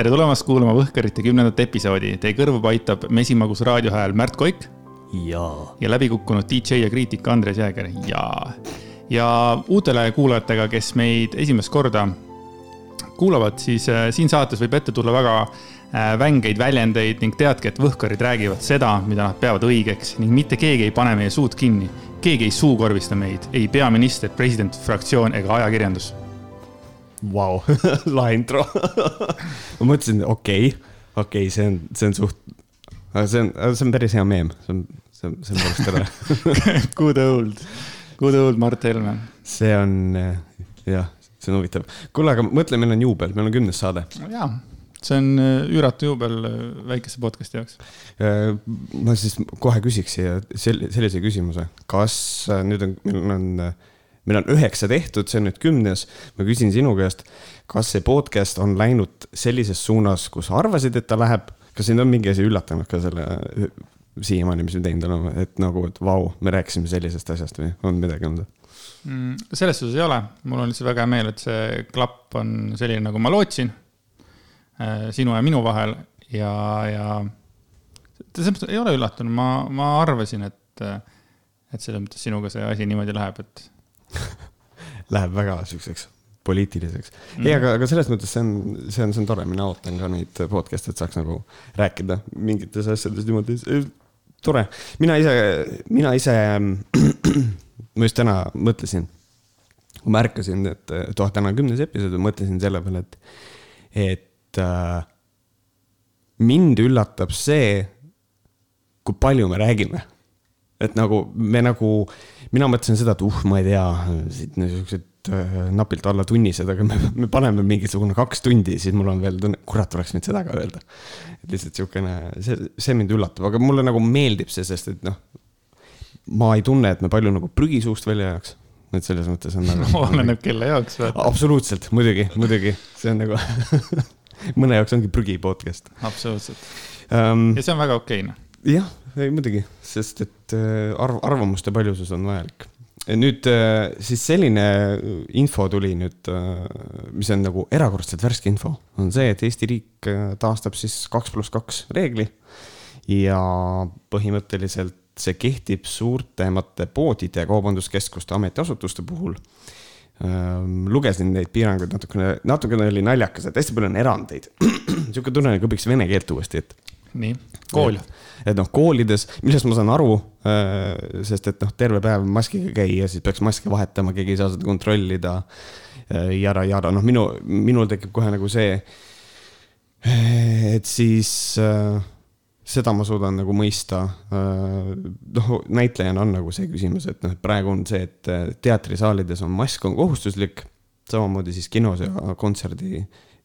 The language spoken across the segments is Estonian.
tere tulemast kuulama Võhkarite kümnendat episoodi. Teie kõrvu paitab mesimagus raadiohääl Märt Koik jaa. ja läbikukkunud DJ ja kriitik Andres Jääger ja, ja uutele kuulajatega, kes meid esimest korda kuulavad, siis äh, siin saates võib ette tulla väga äh, vängeid väljendeid ning teadke, et võhkarid räägivad seda, mida nad peavad õigeks ning mitte keegi ei pane meie suud kinni. keegi ei suukorvista meid, ei peaminister, president, fraktsioon ega ajakirjandus Vau, lahe intro ma mõtlesin, okei okay,, okei okay,, see on, see on suht, see on, see on päris hea meem, see on, see on, see on päris tore Good old, good old Mart Helme. see on jah, see on huvitav. kuule, aga mõtle, meil on juubel, meil on kümnes saade. jaa, see on äh, üüratu juubel äh, väikese podcast'i jaoks. Ma siis kohe küsiks siia sel-, sellise küsimuse, kas nüüd on, meil on meil on üheksa tehtud, see on nüüd kümnes. ma küsin sinu käest, kas see podcast on läinud sellises suunas, kus arvasid, et ta läheb, kas sind on mingi asi üllatanud ka selle siiamaani, mis me teinud oleme, et nagu, et vau, me rääkisime sellisest asjast või on midagi olnud? mm,? selles suhtes ei ole, mul on lihtsalt väga hea meel, et see klapp on selline, nagu ma lootsin. sinu ja minu vahel ja, ja selles mõttes ei ole üllatunud, ma, ma arvasin, et, et selles mõttes sinuga see asi niimoodi läheb, et Läheb väga siukseks poliitiliseks mm.. ei, aga, aga selles mõttes see on, see on, see on tore, mina ootan ka neid podcast'e, et saaks nagu rääkida mingites asjades niimoodi. tore, mina ise, mina ise ma just täna mõtlesin, kui ma ärkasin, et, et oh, täna on kümnes episood mõtlesin selle peale, et, et äh, mind üllatab see, kui palju me räägime. et nagu me nagu, mina mõtlesin seda, et uh, ma ei tea, siit niisugused äh, napilt alla tunnised, aga me, me paneme mingisugune kaks tundi, siis mul on veel tunne, kurat, oleks võinud seda ka öelda. lihtsalt niisugune, see, see mind üllatab, aga mulle nagu meeldib see, sest et noh, ma ei tunne, et me palju nagu prügi suust välja ajaks et selles mõttes on nagu. oleneb kelle jaoks. absoluutselt, muidugi, muidugi, see on nagu mõne jaoks ongi prügi podcast. absoluutselt um,. ja see on väga okei noh. jah, ei muidugi, sest et arv, arvamuste paljusus on vajalik. nüüd siis selline info tuli nüüd, mis on nagu erakordselt värske info, on see, et Eesti riik taastab siis kaks pluss kaks reegli ja põhimõtteliselt see kehtib suurtemate poodide ja kaubanduskeskuste ametiasutuste puhul. lugesin neid piiranguid natukene, natukene oli naljakas, et hästi palju on erandeid. sihuke tunne, nagu õpiks vene keelt uuesti, et. Nii, kool. et noh, koolides, millest ma saan aru, sest et noh, terve päev maskiga käia, siis peaks maske vahetama, keegi ei saa seda kontrollida. jada, jada, noh, minu, minul tekib kohe nagu see, et siis seda ma suudan nagu mõista. noh, näitlejana on nagu see küsimus, et noh, et praegu on see, et teatrisaalides on mask on kohustuslik, samamoodi siis kinos ja kontserdi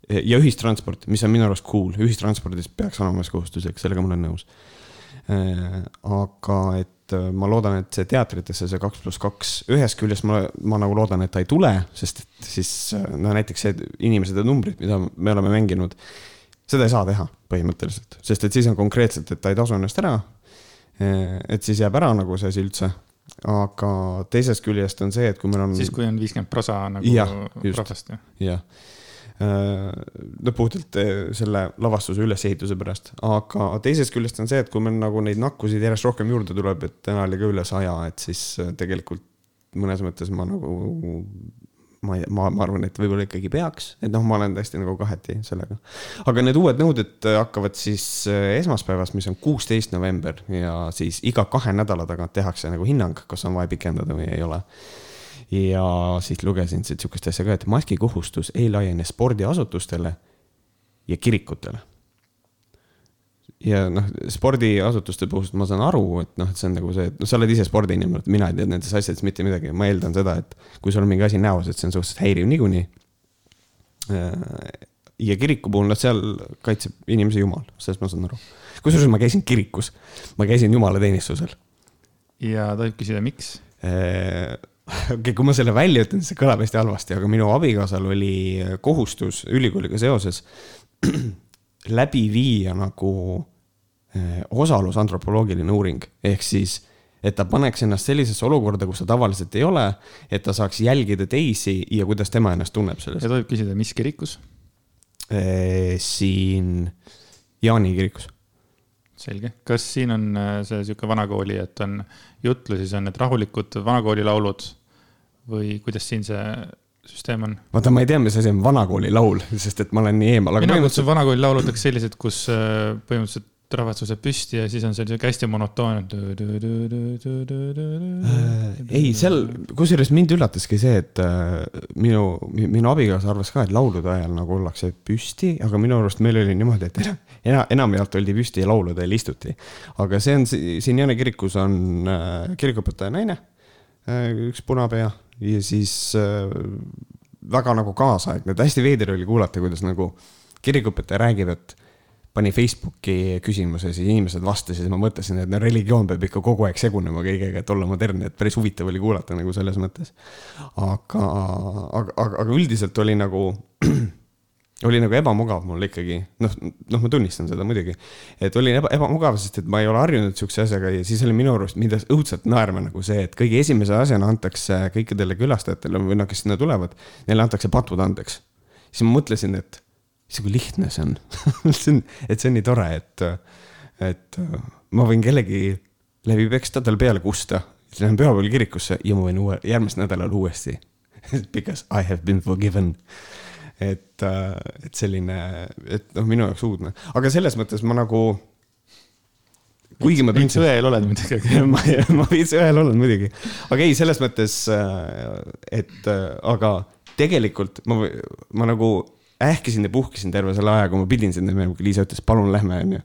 ja ühistransport, mis on minu arust cool, ühistranspordis peaks olema kohustuslik, sellega ma olen nõus. aga et ma loodan, et see teatritesse see kaks pluss kaks, ühest küljest ma, ma nagu loodan, et ta ei tule, sest et siis no näiteks see inimesed ja numbrid, mida me oleme mänginud seda ei saa teha põhimõtteliselt, sest et siis on konkreetselt, et ta ei tasu ennast ära. et siis jääb ära nagu see asi üldse. aga teisest küljest on see, et kui meil on. siis, kui on viiskümmend prosa nagu rahvast, jah? jah, no puhtalt selle lavastuse ülesehituse pärast, aga teisest küljest on see, et kui meil nagu neid nakkusid järjest rohkem juurde tuleb, et täna oli ka üle saja, et siis tegelikult mõnes mõttes ma nagu ma, ma, ma arvan, et võib-olla ikkagi peaks, et noh, ma olen täiesti nagu kaheti sellega. aga need uued nõuded hakkavad siis äh, esmaspäevast, mis on kuusteist november ja siis iga kahe nädala tagant tehakse nagu hinnang, kas on vaja pikendada või ei ole. Ja siis lugesin siit sihukest asja ka, et maskikohustus ei laiene spordiasutustele ja kirikutele ja noh, spordiasutuste puhul ma saan aru, et noh, et see on nagu see, et noh, sa oled ise spordiinimene, et mina ei tea nendest asjadest mitte midagi, ma eeldan seda, et kui sul on mingi asi näos, et see on suhteliselt häiriv niikuinii. ja kiriku puhul, noh, seal kaitseb inimesi jumal, sellest ma saan aru. kusjuures ma käisin kirikus, ma käisin jumalateenistusel. ja tohib küsida, miks? Okei okay,, kui ma selle välja ütlen, siis see kõlab hästi halvasti, aga minu abikaasal oli kohustus ülikooliga seoses läbi viia nagu eh, osalusantropoloogiline uuring, ehk siis, et ta paneks ennast sellisesse olukorda, kus ta tavaliselt ei ole, et ta saaks jälgida teisi ja kuidas tema ennast tunneb selles. ja tohib küsida, mis kirikus? siin Jaani kirikus. Selge, kas siin on äh, see sihuke vanakooli, et on jutlu, siis on need rahulikud vanakooli laulud või kuidas siin see süsteem on? vaata, ma ei tea, mis asi on vanakooli laul, sest et ma olen nii eemal. mina kutsun vanakooli lauludeks sellised, kus äh, põhimõtteliselt rahvas tõuseb püsti ja siis on see sihuke hästi monotoonne. ei, seal, kusjuures mind üllataski see, et äh, minu, minu abikaasa arvas ka, et laulude ajal nagu ollakse püsti, aga minu arust meil oli niimoodi, et ena, enamjaolt oldi püsti ja laulude ajal istuti. aga see on siin Jaane kirikus on äh, kirikuõpetaja naine, üks punapea ja siis äh, väga nagu kaasaegne, et hästi veider oli kuulata, kuidas nagu kirikuõpetaja räägib, et pani Facebooki küsimuse, siis inimesed vastasid ma mõtlesin, et no religioon peab ikka kogu aeg segunema kõigega, et olla modernne, et päris huvitav oli kuulata nagu selles mõttes. aga, aga, aga, aga üldiselt oli nagu oli nagu ebamugav mul ikkagi, noh, noh, ma tunnistan seda muidugi, et oli eba, ebamugav, sest et ma ei ole harjunud sihukese asjaga ja siis oli minu arust, mind õudselt naerma nagu see, et kõige esimese asjana antakse kõikidele külastajatele või noh, kes sinna tulevad, neile antakse patud andeks. siis ma mõtlesin, et issand, kui lihtne see on. See on, et see on nii tore, et, et ma võin kellegi läbi peksta, tal peale kusta, siis lähen pühapäeval kirikusse ja ma võin uue, järgmisel nädalal uuesti. Because I have been forgiven. Et, et selline, et noh, minu jaoks uudne, aga selles mõttes ma nagu. kuigi ma tundsin. õel oled muidugi ma, ma veits õel olen muidugi, aga ei, selles mõttes, äh, et aga tegelikult ma, ma nagu ähkisin ja puhkisin terve selle aja, kui ma pidin sinna minema, kui Liisa ütles, palun lähme, onju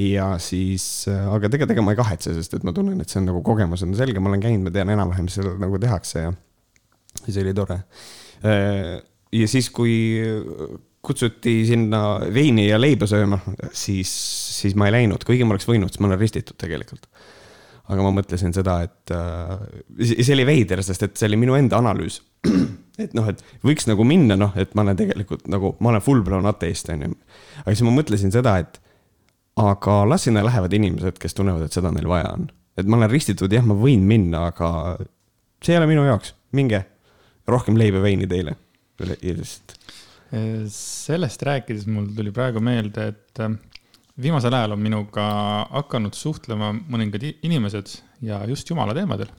ja siis, aga tegelikult ega ma ei kahetse, sest et ma tunnen, et see on nagu kogemus on selge, ma olen käinud, ma tean enam-vähem, mis seal nagu tehakse ja, see oli tore ja siis, kui kutsuti sinna veini ja leiba sööma, siis, siis ma ei läinud, kuigi ma oleks võinud, sest ma olen ristitud tegelikult. aga ma mõtlesin seda, et äh, see oli veider, sest et see oli minu enda analüüs. Et noh, et võiks nagu minna, noh, et ma olen tegelikult nagu, ma olen full blown ateist, on ju. aga siis ma mõtlesin seda, et aga las sinna lähevad inimesed, kes tunnevad, et seda neil vaja on. et ma olen ristitud, jah, ma võin minna, aga see ei ole minu jaoks, minge, rohkem leiba, veini teile just. sellest rääkides mul tuli praegu meelde, et äh, viimasel ajal on minuga hakanud suhtlema mõningad inimesed ja just jumala teemadel.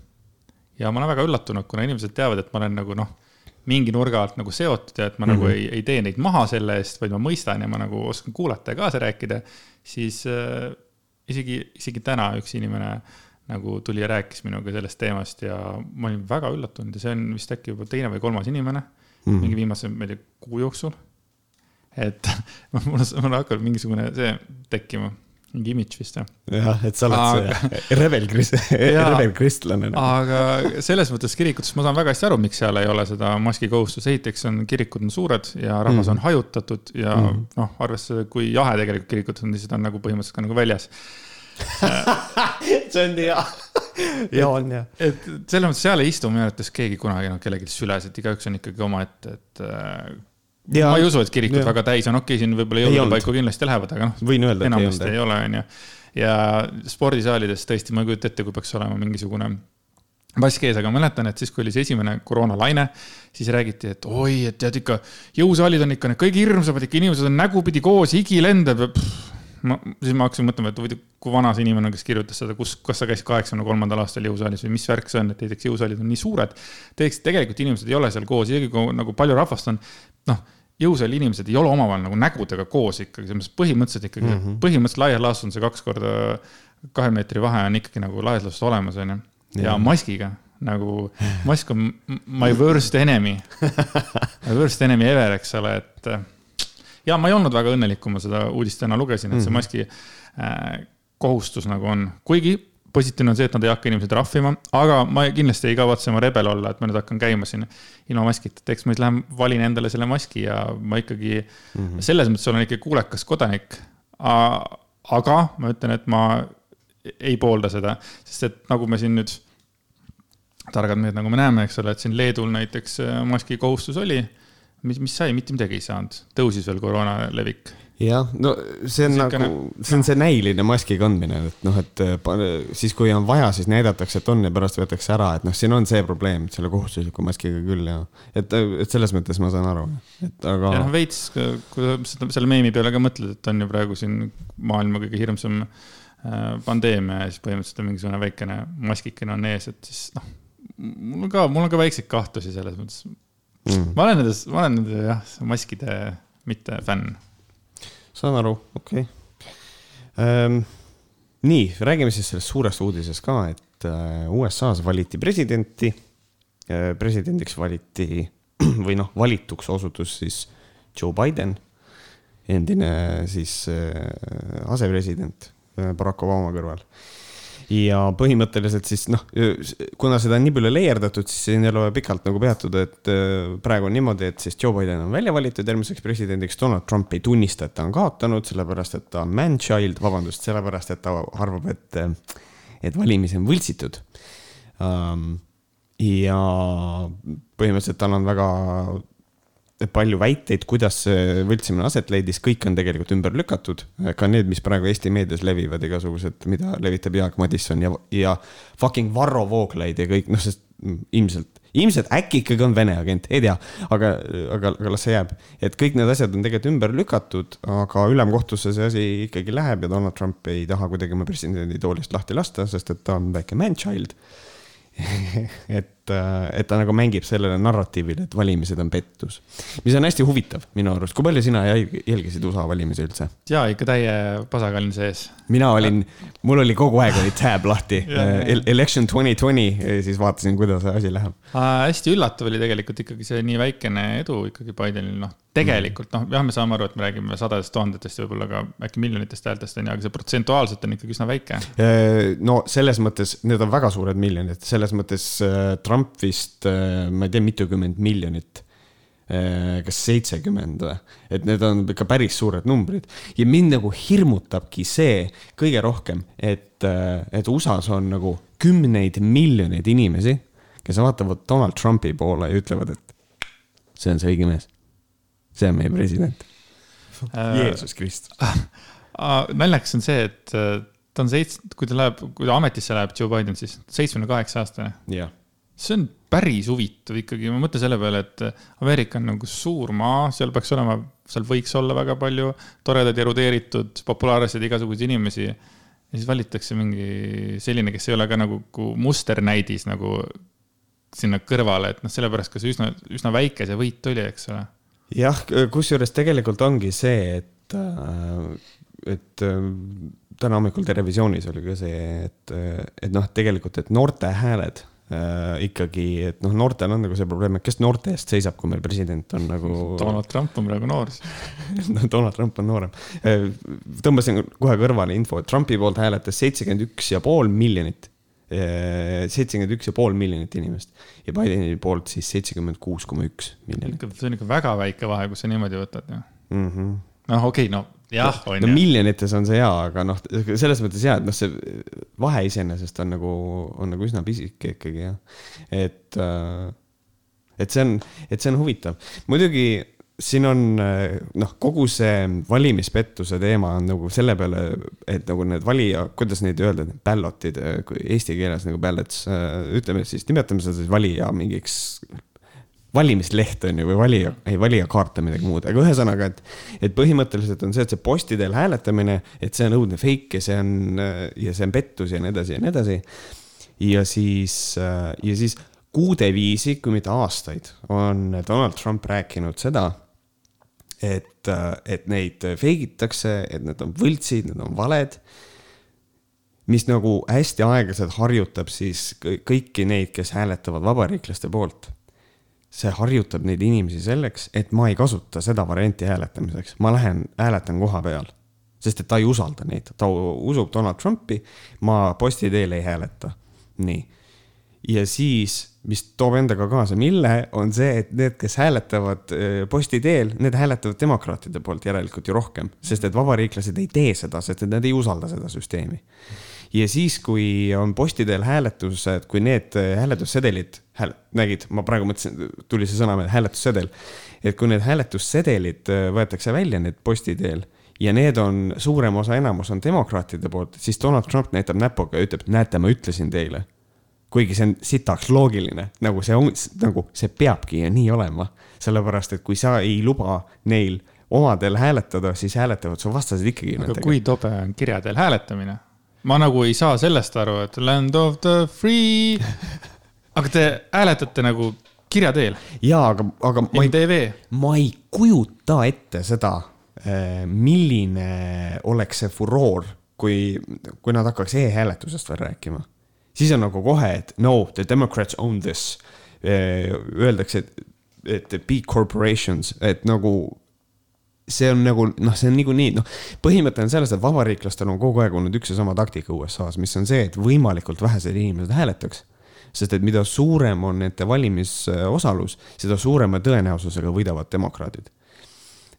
ja ma olen väga üllatunud, kuna inimesed teavad, et ma olen nagu noh, mingi nurga alt nagu seotud ja et ma mm -hmm. nagu mhm. ei, ei tee neid maha selle eest, vaid ma mõistan ja ma nagu oskan kuulata ja kaasa rääkida, siis äh, isegi, isegi täna üks inimene nagu tuli ja rääkis minuga sellest teemast ja ma olin väga üllatunud ja see on vist äkki juba teine või kolmas inimene mm. mingi viimase, ma ei tea, kuu jooksul. et mul on, mul on hakanud mingisugune see tekkima, mingi imidž vist jah. jah, et sa oled aga... see rebel krist-, rebel kristlane nagu.. aga selles mõttes kirikutes ma saan väga hästi aru, miks seal ei ole seda maskikohustust, esiteks on kirikud on suured ja rahvas mm. on hajutatud ja mm. noh, arvestades, kui jahe tegelikult kirikutes on, siis ta on nagu põhimõtteliselt ka nagu väljas see on nii hea ja on jah. et selles mõttes seal ei istu minu arvates keegi kunagi noh kellelgi süles, et igaüks on ikkagi omaette, et äh, ja, ma ei usu, et kirikud ja. väga täis on, okei okay,, siin võib-olla jõulude paiku kindlasti lähevad, aga noh. võin öelda, et ei olnud. ei ole, onju. ja spordisaalides tõesti, ma ei kujuta ette, kui peaks olema mingisugune mask ees, aga mäletan, et siis, kui oli see esimene koroonalaine, siis räägiti, et oi, et tead ikka, jõusaalid on ikka need kõige hirmsamad, ikka inimesed on nägupidi koos, higi lendab ja pff, ma, siis ma hakkasin mõtlema, et huvitav, kui vana see inimene on, kes kirjutas seda, kus, kas sa käisid kaheksakümne kolmandal aastal jõusaalis või mis värk see on, et näiteks jõusaalid on nii suured. teiseks, tegelikult inimesed ei ole seal koos, isegi kui nagu palju rahvast on, noh jõusaali inimesed ei ole omavahel nagu nägudega koos ikkagi, selles mõttes põhimõtteliselt ikkagi mm, -hmm. põhimõtteliselt laias laastus on see kaks korda kahe meetri vahe on ikkagi nagu laias laastus olemas, onju. ja maskiga nagu, mask on my worst enemy My worst enemy ever, eks ole, et ja ma ei olnud väga õnnelik, kui ma seda uudist täna lugesin, et see mhm. maski äh, kohustus nagu on, kuigi positiivne on see, et nad ei hakka inimesi trahvima, aga ma kindlasti ei kavatse oma rebel olla, et ma nüüd hakkan käima siin ilma maskita, et eks ma siis lähen valin endale selle maski ja ma ikkagi mm -hmm. selles mõttes olen ikkagi kuulekas kodanik. aga ma ütlen, et ma ei poolda seda, sest et nagu me siin nüüd, targad mehed, nagu me näeme, eks ole, et siin Leedul näiteks äh, maski kohustus oli mis, mis sai, mitte midagi ei saanud, tõusis veel koroona levik. Jah, no see on Siukene- nagu, see on see näiline maski kandmine, et noh, et pa- siis kui on vaja, siis näidatakse, et on ja pärast võetakse ära, et noh, siin on see probleem, selle kohustusliku maskiga küll ja et, et selles mõttes ma saan aru, et aga ja noh, veits, kui sa seda- selle meemi peale ka mõtled, et on ju praegu siin maailma kõige hirmsam äh, pandeemia ja siis põhimõtteliselt on mingisugune väikene maskikene on ees, et siis noh, mul on ka, mul on ka väikseid kahtlusi selles mõttes. mm, ma olen nendes, ma olen nende jah, maskide mitte fänn. Saan aru, okei okay.. nii, räägime siis sellest suurest uudisest ka, et äh, USA-s valiti presidenti. presidendiks valiti või noh, valituks osutus siis Joe Biden, endine siis äh, asepresident äh, Barack Obama kõrval ja põhimõtteliselt siis noh, kuna seda on nii palju leierdatud, siis siin ei ole vaja pikalt nagu peatuda, et äh, praegu on niimoodi, et siis Joe Biden on välja valitud järgmiseks presidendiks, Donald Trump ei tunnista, et ta on kaotanud, sellepärast et ta on man-child, vabandust, sellepärast et ta arvab, et, et valimisi on võltsitud um,. ja põhimõtteliselt tal on väga palju väiteid, kuidas võltsimine aset leidis, kõik on tegelikult ümber lükatud. ka need, mis praegu Eesti meedias levivad, igasugused, mida levitab Jaak Madisson ja, ja fucking Varro Vooglaid ja kõik, noh, sest ilmselt, ilmselt äkki ikkagi on Vene agent, ei tea, aga, aga, aga las see jääb. et kõik need asjad on tegelikult ümber lükatud, aga ülemkohtusse see asi ikkagi läheb ja Donald Trump ei taha kuidagi oma presidendi toolist lahti lasta, sest et ta on väike man-child et, et ta nagu mängib sellele narratiivile, et valimised on pettus. mis on hästi huvitav minu arust, kui palju sina jälg- jälgisid USA valimisi üldse? ja ikka täie pasakallin sees. mina olin, mul oli kogu aeg oli tab lahti ja. Election twenty twenty, siis vaatasin, kuidas see asi läheb. hästi üllatav oli tegelikult ikkagi see nii väikene edu ikkagi Bidenil, noh, tegelikult noh, jah, me saame aru, et me räägime sadadest tuhandetest ja võib-olla ka äkki miljonitest häältest on ju, aga see protsentuaalselt on ikkagi üsna väike. no selles mõttes, need on väga suured miljonid, selles mõttes äh, Trump vist, ma ei tea, mitukümmend miljonit. kas seitsekümmend või, et need on ikka päris suured numbrid ja mind nagu hirmutabki see kõige rohkem, et, et USA-s on nagu kümneid miljoneid inimesi, kes vaatavad Donald Trumpi poole ja ütlevad, et see on see õige mees. see on meie president. Jeesus Kristus. naljakas on see, et äh, ta on seits-, kui ta läheb, kui ta ametisse läheb, Joe Biden siis seitsmekümne kaheksa aastane. jah, see on päris huvitav ikkagi, ma mõtlen selle peale, et Ameerika on nagu suur maa, seal peaks olema, seal võiks olla väga palju toredaid, erudeeritud, populaarseid igasuguseid inimesi. ja siis valitakse mingi selline, kes ei ole ka nagu musternäidis nagu sinna kõrvale, et noh, sellepärast ka see üsna, üsna väike see võit oli, eks ole. jah, kusjuures tegelikult ongi see, et, et äh, täna hommikul Terevisioonis oli ka see, et, et noh, tegelikult, et noorte hääled äh, ikkagi, et noh, noortel on nagu see probleem, et kes noorte eest seisab, kui meil president on nagu. Donald Trump on praegu noor. no Donald Trump on noorem. tõmbasin kohe kõrvale info, et Trumpi poolt hääletas seitsekümmend üks ja pool miljonit. seitsekümmend üks ja pool miljonit inimest ja Bideni poolt siis seitsekümmend kuus koma üks miljonit see on ikka väga väike vahe, kui sa niimoodi võtad ju. -hmm. noh, okei no jah, on no ju. miljonites on see hea, aga noh, selles mõttes hea, et noh, see vahe iseenesest on nagu, on nagu üsna pisike ikkagi jah. et, et see on, et see on huvitav. muidugi siin on noh, kogu see valimispettuse teema on nagu selle peale, et nagu need valija, kuidas neid öelda, ballot'id, kui eesti keeles nagu ballots, ütleme siis, nimetame seda siis valija mingiks valimisleht on ju, või valija, ei valijakaart on midagi muud, aga ühesõnaga, et, et põhimõtteliselt on see, et see posti teel hääletamine, et see on õudne fake ja see on ja see on pettus ja nii edasi ja nii edasi. ja siis, ja siis kuude viisi, kui mitte aastaid, on Donald Trump rääkinud seda, et, et neid fake itakse, et need on võltsid, need on valed mis nagu hästi aeglaselt harjutab siis kõ- kõiki neid, kes hääletavad vabariiklaste poolt see harjutab neid inimesi selleks, et ma ei kasuta seda varianti hääletamiseks, ma lähen hääletan koha peal. sest et ta ei usalda neid, ta usub Donald Trumpi, ma posti teel ei hääleta. nii. ja siis, mis toob endaga kaasa, mille on see, et need, kes hääletavad eh, posti teel, need hääletavad demokraatide poolt järelikult ju rohkem, sest et vabariiklased ei tee seda, sest et nad ei usalda seda süsteemi ja siis, kui on posti teel hääletused, kui need äh, hääletussedelid hääl-, nägid, ma praegu mõtlesin, tuli see sõna hääletussedel. et kui need hääletussedelid äh, võetakse välja, need posti teel ja need on, suurem osa, enamus on demokraatide poolt, siis Donald Trump näitab näpuga ja ütleb, näete, ma ütlesin teile. kuigi see on sitaks loogiline, nagu see on, nagu see peabki nii olema, sellepärast et kui sa ei luba neil omadel hääletada, siis hääletavad su vastased ikkagi. aga kui tobe on kirjadel hääletamine? Ma nagu ei saa sellest aru, et land of the free. aga te hääletate nagu kirja teel? jaa, aga, aga ma ei, ma ei kujuta ette seda Äh, milline oleks see furoor, kui, kui nad hakkaks e-hääletusest veel rääkima. siis on nagu kohe, et no, the democrats own this. Äh, öeldakse, et, et big corporations, et nagu see on nagu noh, see on niikuinii noh, põhimõte on selles, et vabariiklastel on kogu aeg olnud üks ja sama taktika USA-s, mis on see, et võimalikult vähesed inimesed hääletaks. sest et mida suurem on nende valimisosalus, seda suurema tõenäosusega võidavad demokraadid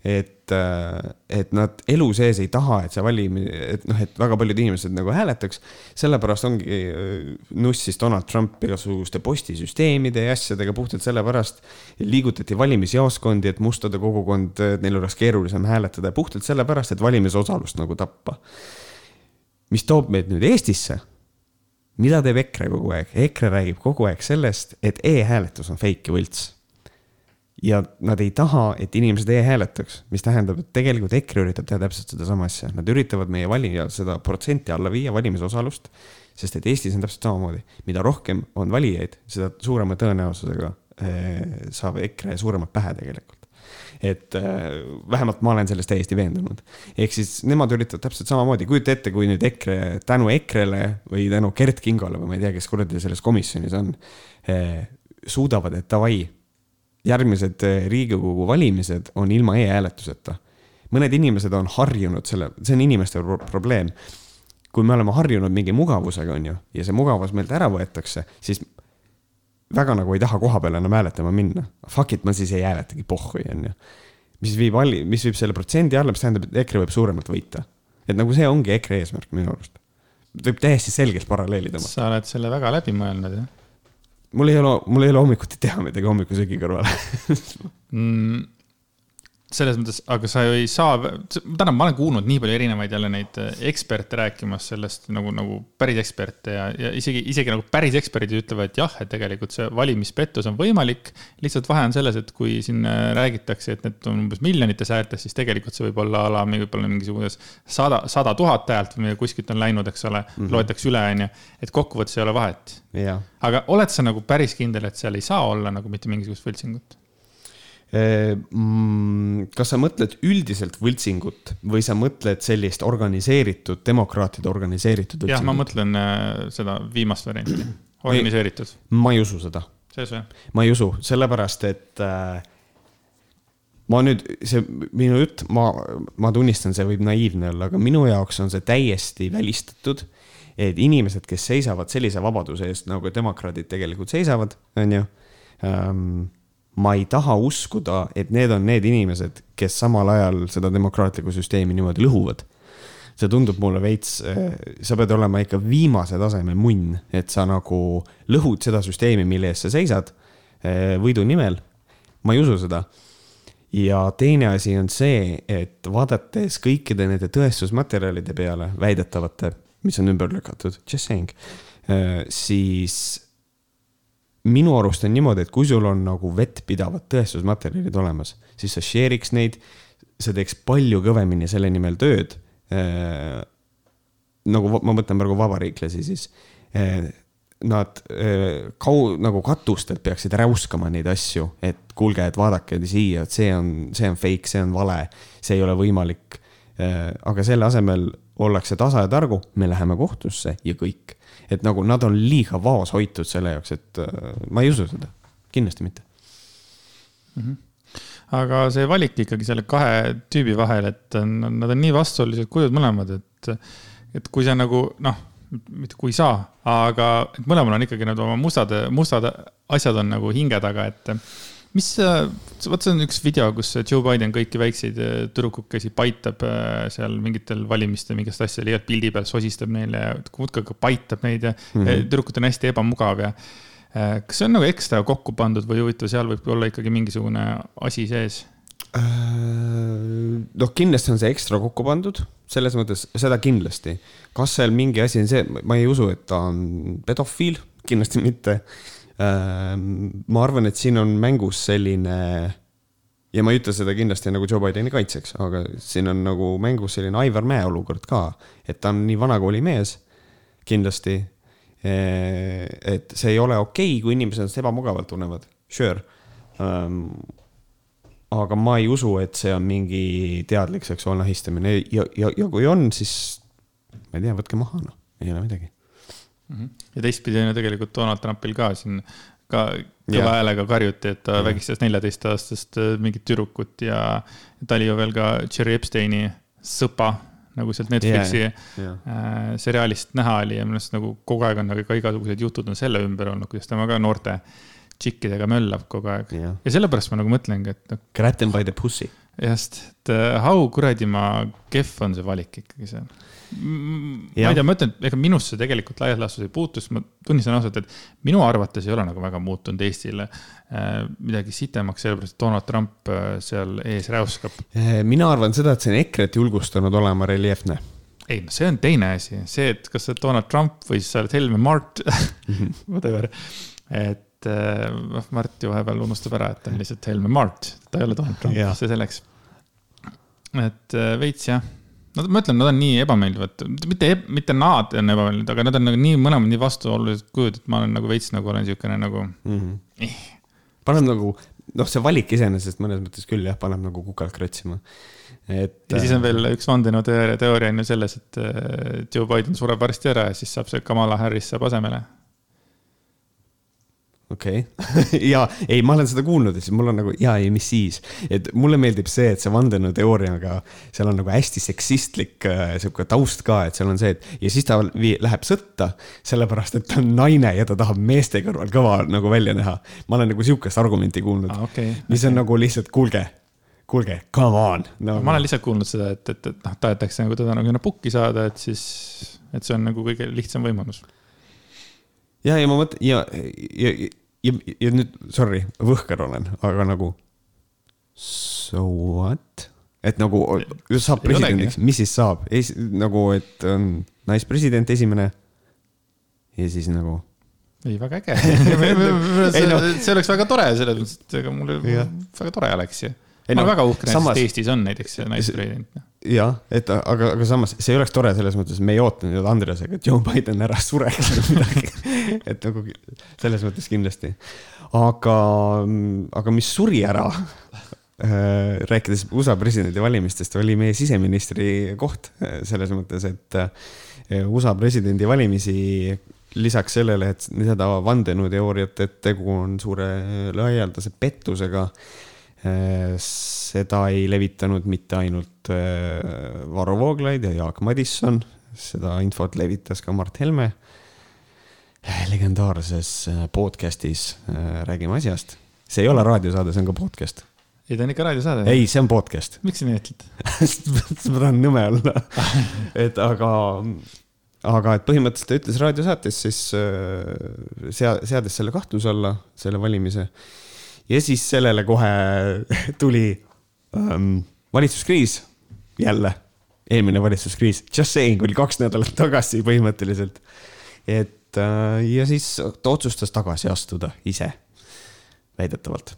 et, äh, et nad elu sees ei taha, et see valimine, et noh, et väga paljud inimesed nagu hääletaks. sellepärast ongi äh, nussis Donald Trump igasuguste postisüsteemide ja asjadega puhtalt sellepärast. liigutati valimisjaoskondi, et mustada kogukond, et neil oleks keerulisem hääletada ja puhtalt sellepärast, et valimisosalust nagu tappa. mis toob meid nüüd Eestisse mida teeb EKRE kogu aeg? EKRE räägib kogu aeg sellest, et e-hääletus on fake ja võlts ja nad ei taha, et inimesed e-hääletaks, mis tähendab, et tegelikult EKRE üritab teha täpselt sedasama asja, nad üritavad meie valijal seda protsenti alla viia, valimisosalust. sest et Eestis on täpselt samamoodi, mida rohkem on valijaid, seda suurema tõenäosusega eh, saab EKRE suuremad pähe tegelikult et äh, vähemalt ma olen selles täiesti veendunud. ehk siis nemad üritavad täpselt samamoodi, kujuta ette, kui nüüd EKRE tänu EKRE-le või tänu Gert Kingole või ma ei tea, kes kuradi selles komisjonis on äh,, suudavad, et davai järgmised eh, Riigikogu valimised on ilma e-hääletuseta. mõned inimesed on harjunud selle, see on inimeste pro probleem. kui me oleme harjunud mingi mugavusega, on ju, ja see mugavus meilt ära võetakse, siis väga nagu ei taha koha peale enam hääletama minna. Fuck it, ma siis ei hääletagi, pohhui, on ju. mis viib vali-, mis viib selle protsendi alla, mis tähendab, et EKRE võib suuremalt võita. et nagu see ongi EKRE eesmärk minu arust. võib täiesti selgelt paralleeli tõmmata. sa oled selle väga läbi mõelnud, jah? Mul ei ole, mul ei ole hommikuti teha midagi hommikusöögi kõrvale. Mm, selles mõttes, aga sa ju ei saa, tähendab, ma olen kuulnud nii palju erinevaid jälle neid äh, eksperte rääkimas sellest nagu, nagu päris eksperte ja, ja isegi, isegi nagu päris eksperdid ütlevad, et jah, et tegelikult see valimispettus on võimalik. lihtsalt vahe on selles, et kui siin äh, räägitakse, et need on umbes miljonites häältes, siis tegelikult see võib olla ala, võib-olla mingisugune sada, sada tuhat häält või kuskilt on läinud, eks ole mm, -hmm. loetakse üle, on ju. et kokkuvõttes ei ole vahet. aga oled sa nagu päris kindel, et seal ei saa olla nagu mitte mingisugust võltsingut? Mm, kas sa mõtled üldiselt võltsingut või sa mõtled sellist organiseeritud, demokraatide organiseeritud võltsingut? jah, ma mõtlen äh, seda viimast varianti, organiseeritud. ma ei usu seda. ma ei usu, sellepärast et äh, ma nüüd, see minu jutt, ma, ma tunnistan, see võib naiivne olla, aga minu jaoks on see täiesti välistatud. et inimesed, kes seisavad sellise vabaduse eest, nagu demokraadid tegelikult seisavad, on ju ähm, ma ei taha uskuda, et need on need inimesed, kes samal ajal seda demokraatlikku süsteemi niimoodi lõhuvad. see tundub mulle veits, eh, sa pead olema ikka viimase taseme munn, et sa nagu lõhud seda süsteemi, mille eest sa seisad eh, võidu nimel. ma ei usu seda. ja teine asi on see, et vaadates kõikide nende tõestusmaterjalide peale, väidetavate, mis on ümber lükatud, just saying, eh, siis minu arust on niimoodi, et kui sul on nagu vettpidavad tõestusmaterjalid olemas, siis sa share'iks neid, sa teeks palju kõvemini selle nimel tööd äh,. nagu ma mõtlen praegu vabariiklasi, siis äh, nad äh, kau-, nagu katustelt peaksid räuskama neid asju, et kuulge, et vaadake siia, et see on, see on fake, see on vale, see ei ole võimalik äh,. aga selle asemel ollakse tasa ja targu, me läheme kohtusse ja kõik et nagu nad on liiga vaos hoitud selle jaoks, et äh, ma ei usu seda, kindlasti mitte mm. -hmm aga see valik ikkagi selle kahe tüübi vahel, et nad on nii vastuolulised kujud mõlemad, et, et kui sa nagu noh, mitte kui sa, aga et mõlemal on ikkagi need oma mustad, mustad asjad on nagu hinge taga, et mis, vot see on üks video, kus Joe Biden kõiki väikseid äh, tüdrukukesi paitab äh, seal mingitel valimistel mingit asja, leiab pildi peal, sosistab neile ja muudkui paitab neid ja mm -hmm. tüdrukud on hästi ebamugav ja. kas see on nagu ekstra kokku pandud või huvitav, seal võib olla ikkagi mingisugune asi sees? noh, kindlasti on see ekstra kokku pandud, selles mõttes seda kindlasti. kas seal mingi asi on see, ma ei usu, et ta on pedofiil, kindlasti mitte. Ma arvan, et siin on mängus selline ja ma ei ütle seda kindlasti nagu Joe Bideni kaitseks, aga siin on nagu mängus selline Aivar Mäe olukord ka, et ta on nii vanakooli mees, kindlasti. et see ei ole okei okay,, kui inimesed ennast ebamugavalt tunnevad, sure aga ma ei usu, et see on mingi teadlik seksuaalne ahistamine ja, ja, ja kui on, siis ma ei tea, võtke maha, noh, ei ole midagi. Ja teistpidi on ju tegelikult Donald Trumpil ka siin ka kõva häälega karjuti, et ta vägistas neljateistaastast äh, mingit tüdrukut ja ta oli ju veel ka Jerry Epsteini sõpa, nagu sealt Netflixi yeah, yeah. Äh, seriaalist näha oli ja minu arust nagu kogu aeg on nagu ka igasugused jutud on selle ümber olnud, kuidas tema ka noorte äh, tšikkidega möllab kogu aeg ja, ja sellepärast ma nagu mõtlengi, et noh. Grab them by the pussy. just, et uh, how kuradi ma kehv on see valik ikkagi seal. Ma ei tea, ma ütlen, ega minusse tegelikult laias laastus ei puutu, sest ma tunnistan ausalt, et minu arvates ei ole nagu väga muutunud Eestile äh, midagi sitemaks, sellepärast et Donald Trump äh, seal ees räuskab. Äh, mina arvan seda, et see on EKRE-t julgustanud olema reljeefne. Ei, no see on teine asi, see, et kas sa oled Donald Trump või siis sa oled Helme Mart whatever, et noh, Mart ju vahepeal unustab ära, et ta on lihtsalt Helme Mart, ta ei ole Donald Trump, see selleks. et veits jah, no ma ütlen, nad on nii ebameeldivad, mitte, mitte nad on ebameeldivad, aga nad on nagu nii mõlemad nii vastuolulised kujud, et ma olen nagu veits nagu olen siukene nagu mm. -hmm. Eh. paneb nagu, noh, see valik iseenesest mõnes mõttes küll jah, paneb nagu kukalt kratsima et. ja siis on äh, veel üks vandenõuteooria, teooria on ju selles, et Joe Biden sureb varsti ära ja siis saab see Kamala Harris saab asemele okei okay. ja ei, ma olen seda kuulnud ja siis mul on nagu ja ei, mis siis, et mulle meeldib see, et see vandenõuteooriaga, seal on nagu hästi seksistlik äh, sihuke taust ka, et seal on see, et ja siis ta läheb sõtta, sellepärast et ta on naine ja ta tahab meeste kõrval kõva nagu välja näha. ma olen nagu sihukest argumenti kuulnud ah,, okay, mis okay. on nagu lihtsalt, kuulge kuulge, come on no.. ma olen lihtsalt kuulnud seda, et, et, et noh, tahetakse nagu teda nagu pukki saada, et siis, et see on nagu kõige lihtsam võimalus. ja, ja ma mõtlen ja, ja, ja, ja nüüd, sorry, võhker olen, aga nagu so what? et nagu saab presidendiks, mis siis saab, nagu, et on naispresident esimene ja siis nagu. ei, väga äge see, no, see oleks väga tore selles mõttes, et ega mul väga tore oleks ju. Ma olen no, väga uhke, et Eestis on näiteks naispresident jah, et aga, aga samas see ei oleks tore selles mõttes, me ei ootanud ju Andresega, et Joe Biden ära sureks või midagi et nagu selles mõttes kindlasti. aga, aga mis suri ära äh, rääkides USA presidendivalimistest, oli meie siseministri koht selles mõttes, et äh, USA presidendivalimisi lisaks sellele, et seda vandenõuteooriat, et tegu on suure laialdase pettusega Äh, seda ei levitanud mitte ainult äh, Varro Vooglaid ja Jaak Madisson, seda infot levitas ka Mart Helme legendaarses äh, podcast'is Räägime asjast. see ei ole raadiosaade, see on ka podcast. ei, ta on ikka raadiosaade. ei, see on podcast. miks sa nii ütled ma tahan nõme olla et aga, aga et põhimõtteliselt ta ütles raadiosaates siis sea-, seades selle kahtluse alla, selle valimise ja siis sellele kohe tuli ähm, valitsuskriis jälle, eelmine valitsuskriis, just saying oli kaks nädalat tagasi põhimõtteliselt. et äh, ja siis ta otsustas tagasi astuda ise, väidetavalt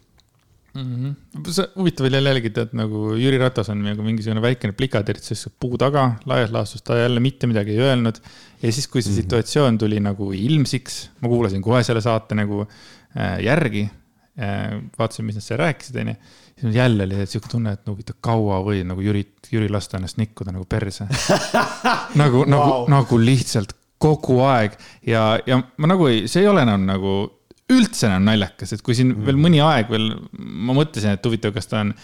mm. -hmm. huvitav oli jälle jälgida, et nagu Jüri Ratas on nagu mingisugune väikene plikatertsis puu taga, laias laastus ta jälle mitte midagi ei öelnud. ja siis, kui see mm -hmm. situatsioon tuli nagu ilmsiks, ma kuulasin kohe selle saate nagu äh, järgi vaatasin, mis nad seal rääkisid, onju. siis jälle oli siuke tunne, et no huvitav, kaua või nagu Jüri, Jüri lasta ennast nikkuda nagu perse nagu wow., nagu, nagu lihtsalt kogu aeg ja, ja ma nagu ei, see ei ole enam nagu üldse enam naljakas, et kui siin mm. veel mõni aeg veel ma mõtlesin, et huvitav, kas ta on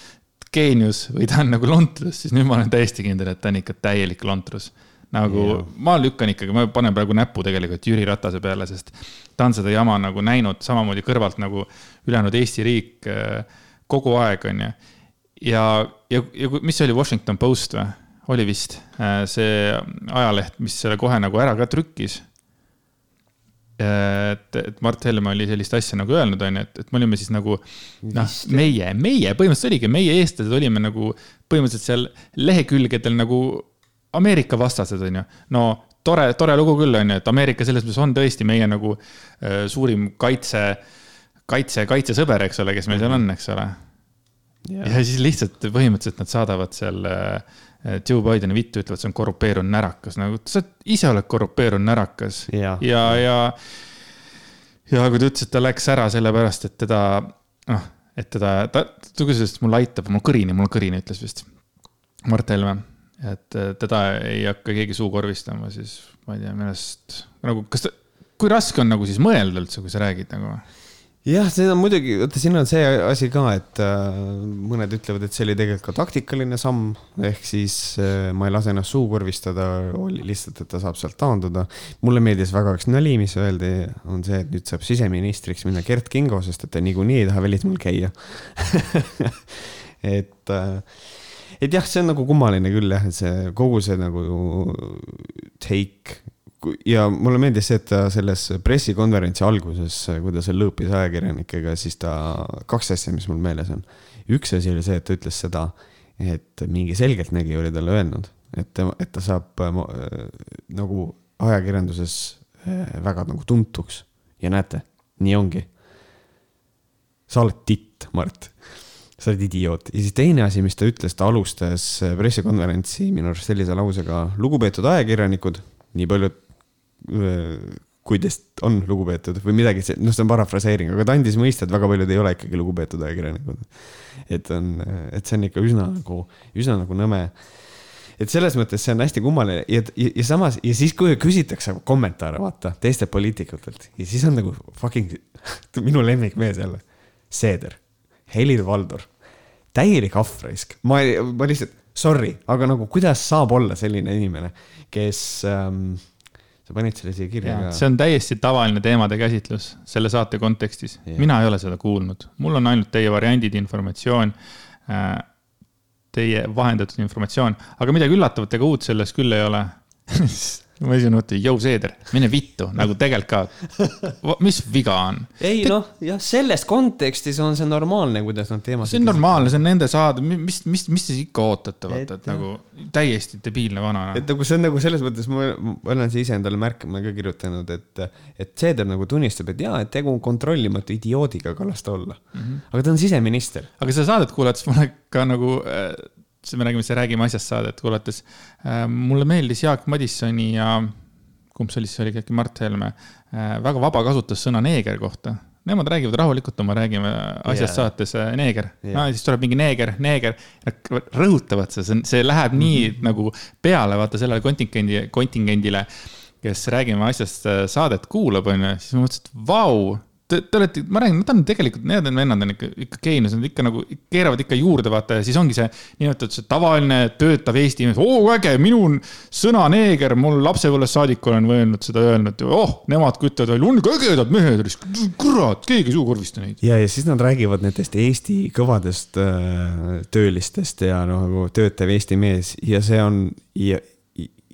geenius või ta on nagu lontrus, siis nüüd ma olen täiesti kindel, et ta on ikka täielik lontrus nagu yeah. ma lükkan ikkagi, ma panen praegu näpu tegelikult Jüri Ratase peale, sest ta on seda jama nagu näinud samamoodi kõrvalt nagu ülejäänud Eesti riik äh, kogu aeg, on ju. ja, ja, ja mis see oli, Washington Post või? oli vist äh, see ajaleht, mis selle kohe nagu ära ka trükkis. et, et Mart Helme oli sellist asja nagu öelnud, onju, et, et me olime siis nagu noh, meie, meie põhimõtteliselt oligi, meie eestlased olime nagu põhimõtteliselt seal lehekülgedel nagu Ameerika vastased, onju. no tore, tore lugu küll, onju, et Ameerika selles mõttes on tõesti meie nagu äh, suurim kaitse, kaitse, kaitsesõber, eks ole, kes meil seal on, eks ole. ja siis lihtsalt põhimõtteliselt nad saadavad seal äh, Joe Bideni vittu, ütlevad, see on korrupeerunud närakas, nagu sa ise oled korrupeerunud närakas ja, ja, ja, ja kui ta ütles, et ta läks ära sellepärast, et teda, noh, et teda, ta, ta küsis, et mul aitab, mul kõrini, mul kõrini, ütles vist Mart Helme. Et teda ei hakka keegi suukorvistama, siis ma ei tea, arust nagu, kas ta, kui raske on nagu siis mõelda üldse, kui sa räägid nagu jah, on muidugi, vaata siin on see asi ka, et äh, mõned ütlevad, et see oli tegelikult ka taktikaline samm, ehk siis äh, ma ei lase ennast suukorvistada, oli lihtsalt, et ta saab sealt taanduda. mulle meeldis väga üks nali, mis öeldi, on see, et nüüd saab siseministriks minna Gert Kingo, sest et ta niikuinii ei taha välismaal käia et äh, et jah, see on nagu kummaline küll jah, et see kogu see nagu take ja mulle meeldis see, et ta selles pressikonverentsi alguses, kui ta seal lõõpis ajakirjanikega, siis ta, kaks asja, mis mul meeles on. üks asi oli see, et ta ütles seda, et mingi selgeltnägija oli talle öelnud, et, et ta saab äh, nagu ajakirjanduses äh, väga nagu tuntuks ja näete, nii ongi. sa oled titt, Mart sa oled idioot. ja siis teine asi, mis ta ütles, ta alustas pressikonverentsi minu arust sellise lausega. lugupeetud ajakirjanikud, nii paljud kui teist on lugupeetud või midagi, noh, see on parafraseering, aga ta andis mõista, et väga paljud ei ole ikkagi lugupeetud ajakirjanikud. et on, et see on ikka üsna nagu, üsna nagu nõme. et selles mõttes see on hästi kummaline ja, ja, ja samas ja siis, kui küsitakse kommentaare, vaata teistelt poliitikutelt ja siis on nagu fucking minu lemmikmees jälle, Seeder, Helir-Valdor, täielik ahvraisk, ma, ma lihtsalt, sorry, aga nagu kuidas saab olla selline inimene, kes ähm, sa panid selle siia kirja ka. see on täiesti tavaline teemade käsitlus selle saate kontekstis. mina ei ole seda kuulnud, mul on ainult teie variandid, informatsioon, äh, teie vahendatud informatsioon, aga midagi üllatavat ega uut selles küll ei ole ma siis mõtlen, jõu Seeder, mine vittu, nagu tegelikult ka. mis viga on? ei Te... noh, jah, selles kontekstis on see normaalne, kuidas nad teemasid. see on normaalne, see on nende saade, mis, mis, mis te ikka ootate, vaata, et nagu täiesti debiilne vana. et nagu see on nagu selles mõttes, ma, ma olen ise endale märkama ka kirjutanud, et, et Seeder nagu tunnistab, et jaa, et tegu on kontrollimatu idioodiga, aga las ta olla mm. -hmm. aga ta on siseminister. aga seda saadet kuulates mulle ka nagu äh, siis me räägime, see Räägime asjast saadet kuulates äh,. mulle meeldis Jaak Madissoni ja kumb see oli siis, oli äkki Mart Helme äh,, väga vaba kasutas sõna neeger kohta. Nemad räägivad rahulikult oma Räägime asjast yeah. saates äh, neeger yeah., no siis tuleb mingi neeger, neeger. rõhutavad seda, see, see läheb nii mm -hmm. nagu peale, vaata sellele kontingendi, kontingendile, kes Räägime asjast saadet kuulab, onju, siis ma mõtlesin, et vau te, te olete, ma räägin, nad on tegelikult, need vennad on ikka, ikka geenius, nad ikka nagu keeravad ikka juurde, vaata ja siis ongi see niinimetatud see tavaline töötav Eesti inimene, oo äge, minu sõna neeger, mul lapsepõlvest saadik olen öelnud seda öelnud, oh, nemad kütavad välja, on ägedad mehed, kurat, keegi ei suukorvista neid. ja, ja siis nad räägivad nendest Eesti kõvadest äh, töölistest ja noh, nagu töötav Eesti mees ja see on ja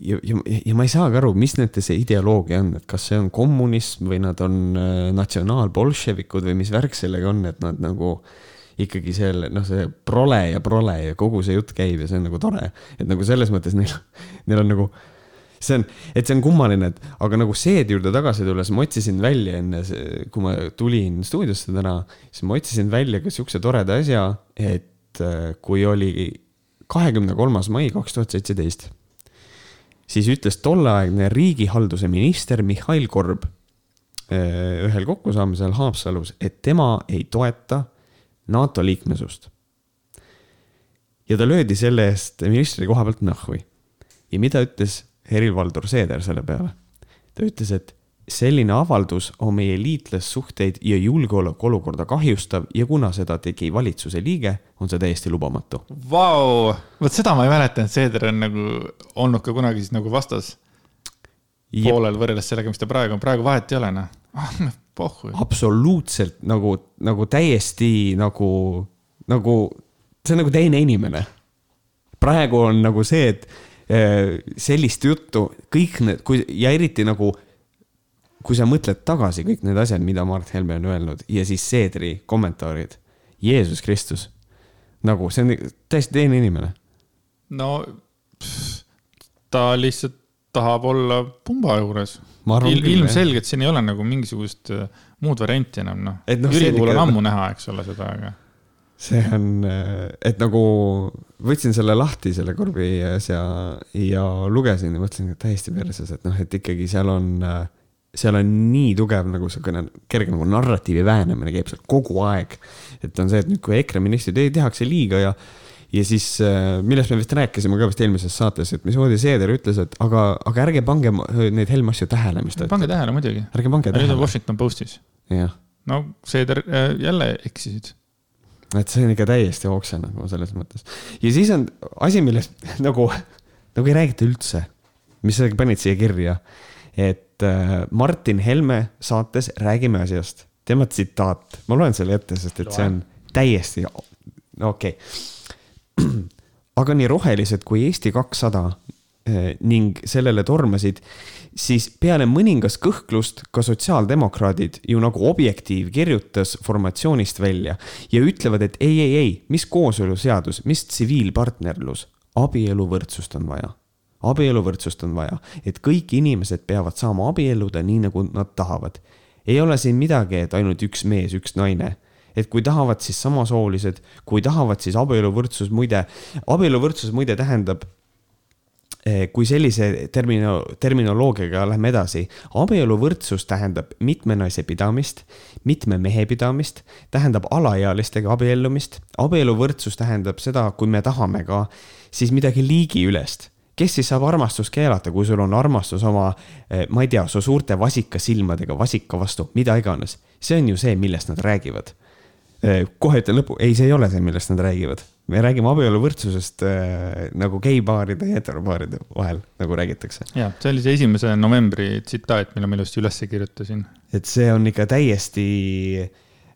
ja, ja, ja ma ei saagi aru, mis nende see ideoloogia on, et kas see on kommunism või nad on äh, natsionaalbolševikud või mis värk sellega on, et nad nagu ikkagi selle, noh, see prole ja prole ja kogu see jutt käib ja see on nagu tore. et nagu selles mõttes neil, neil on nagu, see on, et see on kummaline, et aga nagu seede juurde tagasi tulles ma otsisin välja enne, kui ma tulin stuudiosse täna, siis ma otsisin välja ka siukse toreda asja, et äh, kui oli kahekümne kolmas mai kaks tuhat seitseteist siis ütles tolleaegne riigihalduse minister Mihhail Korb äh, ühel kokkusaamisel Haapsalus, et tema ei toeta NATO liikmesust. ja ta löödi selle eest ministri koha pealt nahhui. ja mida ütles Helir-Valdor Seeder selle peale? ta ütles, et selline avaldus on meie liitlassuhteid ja julgeolekuolukorda kahjustav ja kuna seda tegi valitsuse liige, on see täiesti lubamatu. Vau, vot seda ma ei mäleta, et Seeder on nagu olnud ka kunagi siis nagu vastas poolel võrreldes sellega, mis ta praegu on, praegu vahet ei ole noh ah, pohhu. absoluutselt nagu, nagu täiesti nagu, nagu see on nagu teine inimene. praegu on nagu see, et eh, sellist juttu kõik need, kui ja eriti nagu kui sa mõtled tagasi kõik need asjad, mida Mart Helme on öelnud ja siis Seedri kommentaarid. Jeesus Kristus, nagu see on täiesti teine inimene. no pff, ta lihtsalt tahab olla pumba juures. Il, ilmselgelt siin ei ole nagu mingisugust äh, muud varianti enam, noh. no, Jüri puhul on ammu näha, eks ole, seda, aga. see on, et nagu võtsin selle lahti, selle korvi asja ja lugesin ja mõtlesin, et täiesti perses, et noh, et ikkagi seal on, seal on nii tugev nagu siukene kerge nagu narratiivi vähenemine käib seal kogu aeg. et on see, et nüüd, kui EKRE ministrid tehakse liiga ja ja siis, millest me vist rääkisime ka vist eelmises saates, et mismoodi Seeder ütles, et aga, aga ärge pange neid Helme asju tähele, mis ta pange tähele muidugi. ärge pange tähele. nüüd on Washington Postis. no Seeder äh, jälle eksisid et see on ikka täiesti okse nagu selles mõttes. ja siis on asi, millest nagu, nagu ei räägita üldse, mis sa panid siia kirja, et äh, Martin Helme saates Räägime asjast, tema tsitaat, ma loen selle ette, sest et see on täiesti, no okei okay. aga nii rohelised kui Eesti kakssada äh, ning sellele tormasid siis peale mõningast kõhklust ka sotsiaaldemokraadid ju nagu Objektiiv kirjutas formatsioonist välja ja ütlevad, et ei, ei, ei, mis kooseluseadus, mis tsiviilpartnerlus, abieluvõrdsust on vaja. Abieluvõrdsust on vaja, et kõik inimesed peavad saama abielluda nii, nagu nad tahavad. ei ole siin midagi, et ainult üks mees, üks naine et kui tahavad, siis samasoolised, kui tahavad, siis abieluvõrdsus, muide, abieluvõrdsus muide tähendab Eh, kui sellise termino, terminoloogiaga lähme edasi, abieluvõrdsus tähendab mitme naise pidamist, mitme mehe pidamist, tähendab alaealistega abiellumist. abieluvõrdsus tähendab seda, kui me tahame ka siis midagi liigiülest kes siis saab armastust keelata, kui sul on armastus oma, eh, ma ei tea, su suurte vasikasilmadega vasika vastu, mida iganes. see on ju see, millest nad räägivad. Eh, kohe ütlen lõpu, ei, see ei ole see, millest nad räägivad me räägime abieluvõrdsusest äh, nagu geipaaride ja heteropaaride vahel, nagu räägitakse. ja, see oli see esimese novembri tsitaat, mille ma ilusti üles kirjutasin. et see on ikka täiesti,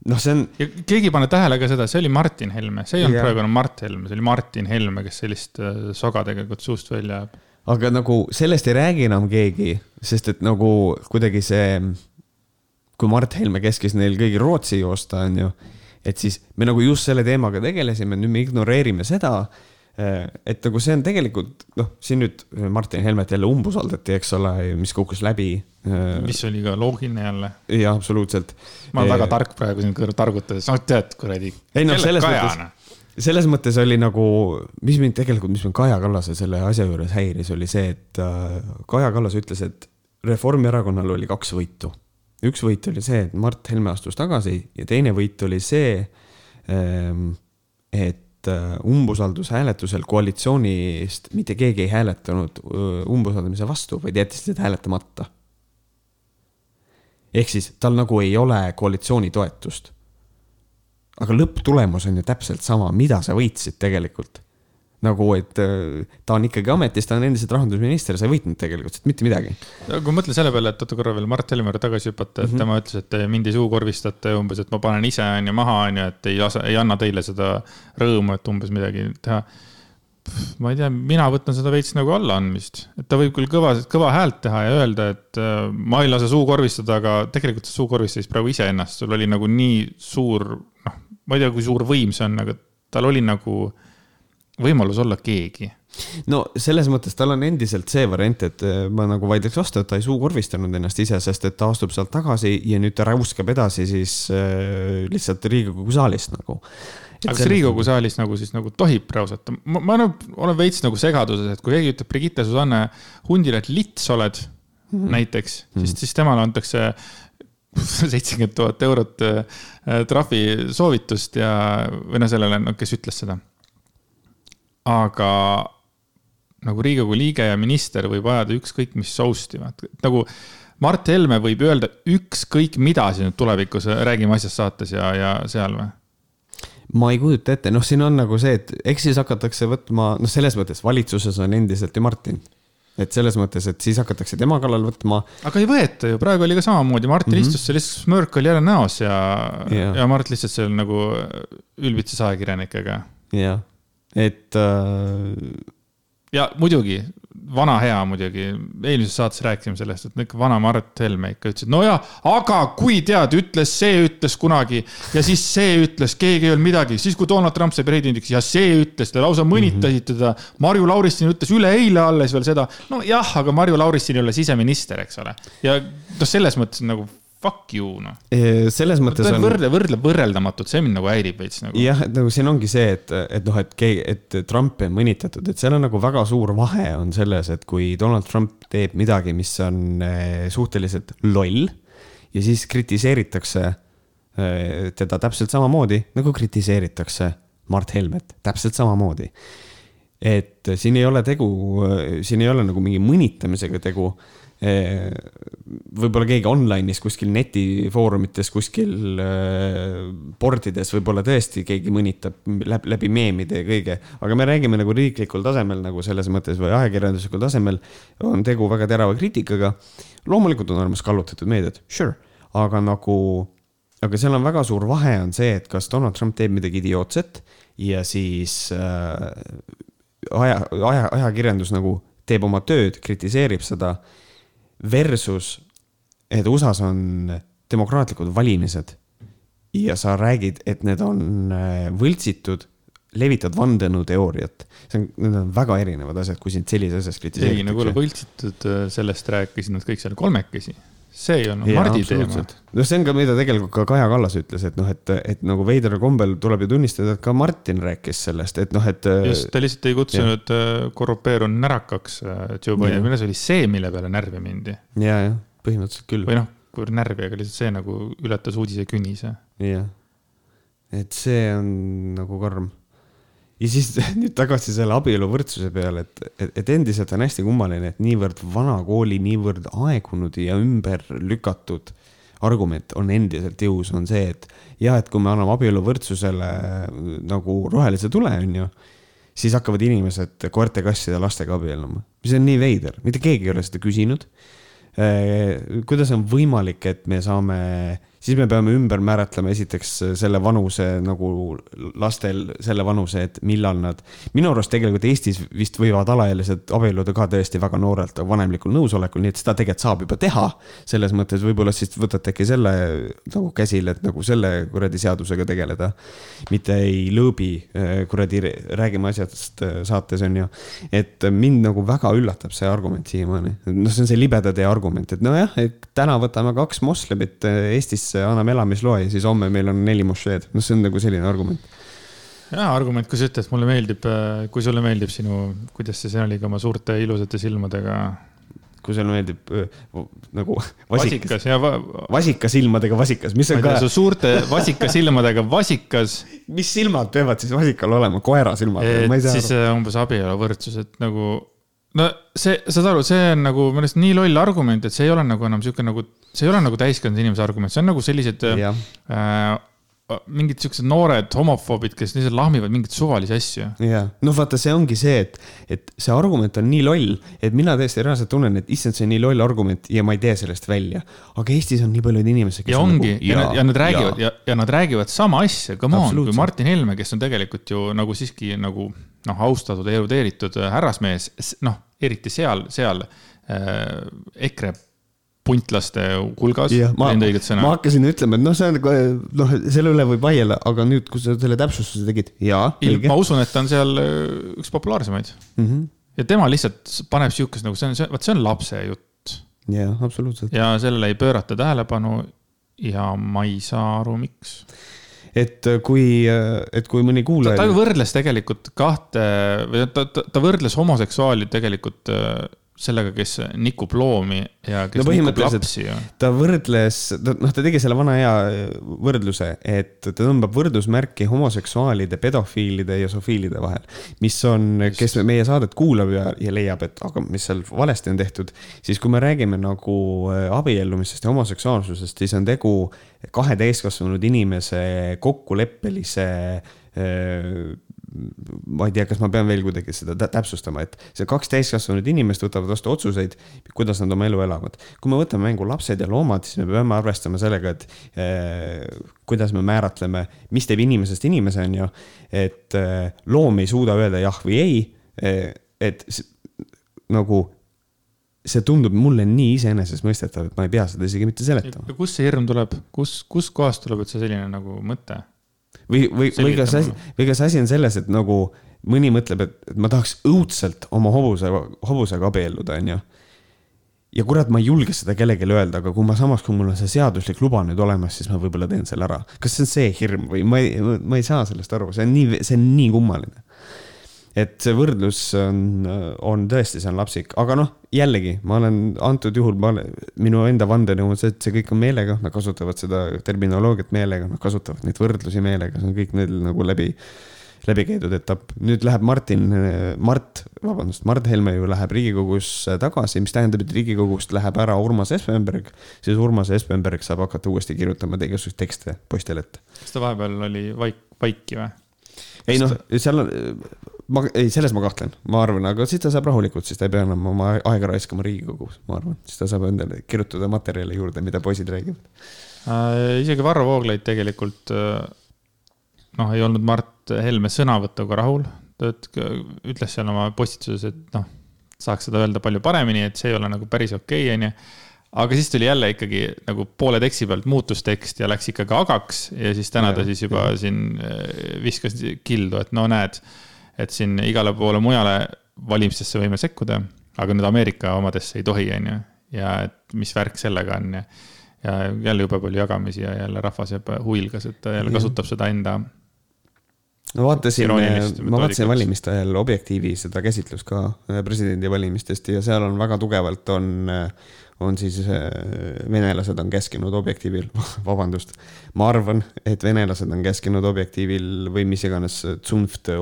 noh, see on. ja keegi ei pane tähele ka seda, see oli Martin Helme, see ei olnud praegu enam Mart Helme, see oli Martin Helme, kes sellist äh, soga tegelikult suust välja ajab. aga nagu sellest ei räägi enam keegi, sest et nagu kuidagi see, kui Mart Helme käskis neil kõigil Rootsi joosta, on ju et siis me nagu just selle teemaga tegelesime, nüüd me ignoreerime seda, et nagu see on tegelikult noh, siin nüüd Martin Helmet jälle umbusaldati, eks ole, mis kukkus läbi. Eh, mis oli ka loogiline jälle. jah, absoluutselt. ma olen väga eh, tark praegu siin kõrval targutades, noh tead kuradi. ei noh, selles mõttes, selles mõttes oli nagu, mis mind tegelikult, mis mind Kaja Kallase selle asja juures häiris, oli see, et äh, Kaja Kallas ütles, et Reformierakonnal oli kaks võitu üks võit oli see, et Mart Helme astus tagasi ja teine võit oli see, ehm, et äh, umbusaldushääletusel koalitsioonist mitte keegi ei hääletanud umbusaldamise vastu, vaid jättisid hääletamata. ehk siis tal nagu ei ole koalitsiooni toetust. aga lõpptulemus on ju täpselt sama, mida sa võitsid tegelikult nagu, et äh, ta on ikkagi ametis, ta on endiselt rahandusminister, sa ei võitnud tegelikult mitte midagi. kui mõtle selle peale, et oota korra veel Mart Helme tagasi hüpata, et mm -hmm. tema ütles, et mind ei suukorvistate umbes, et ma panen ise on ju maha, on ju, et ei lase, ei anna teile seda rõõmu, et umbes midagi teha. ma ei tea, mina võtan seda veits nagu allaandmist, et ta võib küll kõva, kõva häält teha ja öelda, et äh, ma ei lase suukorvistada, aga tegelikult sa suukorvistasid praegu iseennast, sul oli nagu nii suur, noh, ma ei tea, kui suur võim see on, aga tal oli nagu võimalus olla keegi. no selles mõttes tal on endiselt see variant, et äh, ma nagu vaidleks vastu, et ta ei suukorvistanud ennast ise, sest et ta astub sealt tagasi ja nüüd ta räuskab edasi siis äh, lihtsalt Riigikogu saalist nagu. aga kas Riigikogu saalis nagu siis nagu tohib räusata? ma, ma nagu olen veits nagu segaduses, et kui keegi ütleb Brigitte Susanne Hundile, et lits oled mm -hmm. näiteks mm, -hmm. siis, siis temale antakse seitsekümmend tuhat eurot äh, trahvi soovitust ja, või noh, sellele, no kes ütles seda aga nagu Riigikogu liige ja minister võib ajada ükskõik mis sousti, nagu Mart Helme võib öelda ükskõik mida siin tulevikus Räägime asjast saates ja, ja seal või? ma ei kujuta ette, noh, siin on nagu see, et eks siis hakatakse võtma, noh, selles mõttes valitsuses on endiselt ju Martin et selles mõttes, et siis hakatakse tema kallal võtma. aga ei võeta ju, praegu oli ka samamoodi, Martin mm -hmm. istus seal, lihtsalt smörk oli jälle näos ja, ja., ja Mart lihtsalt seal nagu ülbitses ajakirjanikega. jah, et äh.... ja muidugi, vana hea muidugi, eelmises saates rääkisime sellest, et ikka vana Mart Helme ikka ütles, et nojah, aga kui tead, ütles see, ütles kunagi ja siis see ütles, keegi ei öelnud midagi, siis kui Donald Trump sai presidendiks ja see ütles, te lausa mõnitasite teda. Marju Lauristin ütles üleeile alles veel seda, nojah, aga Marju Lauristin ei ole siseminister, eks ole. ja noh, selles mõttes nagu fuck you, noh. selles mõttes on. võrdle, võrdle võrreldamatut, see mind nagu häirib veits nagu. jah, et nagu siin ongi see, et, et noh, et keegi, et Trumpi on mõnitatud, et seal on nagu väga suur vahe on selles, et kui Donald Trump teeb midagi, mis on eh, suhteliselt loll ja siis kritiseeritakse eh, teda täpselt samamoodi nagu kritiseeritakse Mart Helmet, täpselt samamoodi. et siin ei ole tegu, siin ei ole nagu mingi mõnitamisega tegu võib-olla keegi online'is kuskil netifoorumites, kuskil board'ides võib-olla tõesti keegi mõnitab läbi, läbi meemide ja kõige, aga me räägime nagu riiklikul tasemel nagu selles mõttes või ajakirjanduslikul tasemel on tegu väga terava kriitikaga. loomulikult on olemas kallutatud meediad, sure, aga nagu, aga seal on väga suur vahe on see, et kas Donald Trump teeb midagi idiootset ja siis äh, aja, aja, ajakirjandus nagu teeb oma tööd, kritiseerib seda versus, et USA-s on demokraatlikud valimised ja sa räägid, et need on äh, võltsitud, levitad vandenõuteooriat. see on, need on väga erinevad asjad, kui sind sellises asjas kritiseeritakse. ei, nagu võltsitud, äh, sellest rääkisid nad kõik seal kolmekesi see on ja, Mardi teema. noh, see on ka, mida tegelikult ka Kaja Kallas ütles, et noh, et, et nagu veidral kombel tuleb ju tunnistada, et ka Martin rääkis sellest, et noh, et. just, ta lihtsalt ei kutsunud äh, korrupeerunud närakaks äh, Joe Biden, milles oli see, mille peale närvi mindi. ja, jah, põhimõtteliselt küll. või noh, kui närvi, aga lihtsalt see nagu ületas uudise künnise. jah, et see on nagu karm ja siis nüüd tagasi selle abieluvõrdsuse peale, et, et, et endiselt on hästi kummaline, et niivõrd vana kooli, niivõrd aegunud ja ümber lükatud argument on endiselt jõus, on see, et jah, et kui me anname abieluvõrdsusele nagu rohelise tule, on ju, siis hakkavad inimesed koerte, kasside lastega abielluma. mis on nii veider, mitte keegi ei ole seda küsinud. kuidas on võimalik, et me saame siis me peame ümber määratlema esiteks selle vanuse nagu lastel selle vanuse, et millal nad. minu arust tegelikult Eestis vist võivad alaealised abielluda ka tõesti väga noorelt vanemlikul nõusolekul, nii et seda tegelikult saab juba teha. selles mõttes võib-olla siis võtate äkki selle nagu käsile, et nagu selle kuradi seadusega tegeleda. mitte ei lõõbi eh, kuradi räägime asjadest eh, saates on ju. et mind nagu väga üllatab see argument siiamaani, noh, see on see libeda tee argument, et nojah, täna võtame kaks moslemit Eestis anname elamisloa ja siis homme meil on neli mošeed. noh, see on nagu selline argument. hea argument, kui sa ütled, mulle meeldib, äh, kui sulle meeldib sinu, kuidas see sõna oligi, oma suurte ilusate silmadega kui sulle meeldib öö, nagu vasikas, vasikas ja va... vasikas silmadega vasikas, mis on ka. su suurte vasikas silmadega vasikas. mis silmad peavad siis vasikal olema, koera silmad? siis aru. Äh, umbes abieluvõrdsus, et nagu no see, saad aru, see on nagu minu arust nii loll argument, et see ei ole nagu enam sihuke nagu, see ei ole nagu täiskasvanud inimese argument, see on nagu sellised äh, mingid siuksed noored homofoobid, kes lihtsalt lahmivad mingeid suvalisi asju. jah, noh, vaata, see ongi see, et, et see argument on nii loll, et mina täiesti reaalselt tunnen, et issand, see on nii loll argument ja ma ei tee sellest välja. aga Eestis on nii paljud inimesed, kes. ja ongi nagu, ja, ja, ja nad räägivad ja, ja nad räägivad sama asja, come on, kui Martin Helme, kes on tegelikult ju nagu siiski nagu noh, austatud, erudeeritud härrasmees, noh, eriti seal, seal äh, EKRE puntlaste hulgas. ma, ma hakkasin ütlema, et noh, see on nagu noh, selle üle võib vaielda, aga nüüd, kui sa selle täpsustuse tegid, jaa. ma usun, et ta on seal äh, üks populaarsemaid mm. -hmm. ja tema lihtsalt paneb sihukest nagu see on, vot see on lapse jutt. jaa, absoluutselt. ja sellele ei pöörata tähelepanu ja ma ei saa aru, miks et kui, et kui mõni kuulaja. ta võrdles tegelikult kahte või ta, ta, ta võrdles homoseksuaalid tegelikult äh, sellega, kes nikub loomi ja kes no, nikub lapsi ju. ta võrdles, noh, ta tegi selle vana hea võrdluse, et ta tõmbab võrdusmärki homoseksuaalide, pedofiilide ja sofiilide vahel. mis on, kes meie saadet kuulab ja, ja leiab, et aga mis seal valesti on tehtud, siis kui me räägime nagu äh, abiellumisest ja homoseksuaalsusest, siis on tegu kahe täiskasvanud inimese kokkuleppelise äh, ma ei tea, kas ma pean veel kuidagi seda täpsustama, et see kaks täiskasvanud inimest võtavad vastu otsuseid, kuidas nad oma elu elavad. kui me võtame mängu lapsed ja loomad, siis me peame arvestama sellega, et eh, kuidas me määratleme, mis teeb inimesest inimese, on ju. et eh, loom ei suuda öelda jah või ei eh,, et nagu see tundub mulle nii iseenesestmõistetav, et ma ei pea seda isegi mitte seletama. kust see hirm tuleb, kus, kuskohast tuleb üldse selline nagu mõte? Või, või, või kas asi, või kas asi on selles, et nagu mõni mõtleb, et, ma tahaks õudselt oma hobuse, hobusega abielluda, onju. ja kurat, ma ei julge seda kellelegi öelda, aga kui ma samas, kui mul on see seaduslik luba nüüd olemas, siis ma võib-olla teen selle ära. kas see on see hirm või ma ei, ma ei saa sellest aru, see on nii, see on nii kummaline et see võrdlus on, on tõesti, see on lapsik, aga noh, jällegi ma olen antud juhul, ma olen, minu enda vandenõu on see, et see kõik on meelega, nad kasutavad seda terminoloogiat meelega, nad kasutavad neid võrdlusi meelega, see on kõik neil nagu läbi, läbi käidud etapp. nüüd läheb Martin, Mart, vabandust, Mart Helme ju läheb Riigikogusse tagasi, mis tähendab, et Riigikogust läheb ära Urmas Espenberg, siis Urmas Espenberg saab hakata uuesti kirjutama igasuguseid tekste postil ette. kas ta vahepeal oli vaik, vaiki või? ei noh, seal on, ma, ei, selles ma kahtlen, ma arvan, aga siis ta saab rahulikult, siis ta ei pea enam oma aega raiskama Riigikogus, ma arvan, siis ta saab endale kirjutada materjale juurde, mida poisid räägivad äh,. isegi Varro Vooglaid tegelikult äh, noh, ei olnud Mart Helme sõnavõtuga rahul, ta ütles seal oma postituses, et noh, saaks seda öelda palju paremini, et see ei ole nagu päris okei okay,, onju aga siis tuli jälle ikkagi nagu poole teksti pealt muutus tekst ja läks ikkagi agaks ja siis täna ta siis juba ja. siin äh, viskas kildu, et no näed et siin igale poole mujale valimistesse võime sekkuda, aga nüüd Ameerika omadesse ei tohi, on ju. ja et mis värk sellega on ja, ja jälle jube palju jagamisi ja jälle rahvas jääb huilgas, et ta jälle kasutab seda enda. no vaatasin, ma vaatasin valimiste ajal Objektiivi seda käsitlust ka presidendivalimistest ja seal on väga tugevalt on on siis äh, venelased on käskinud Objektiivil, vabandust, ma arvan, et venelased on käskinud Objektiivil või mis iganes Zunft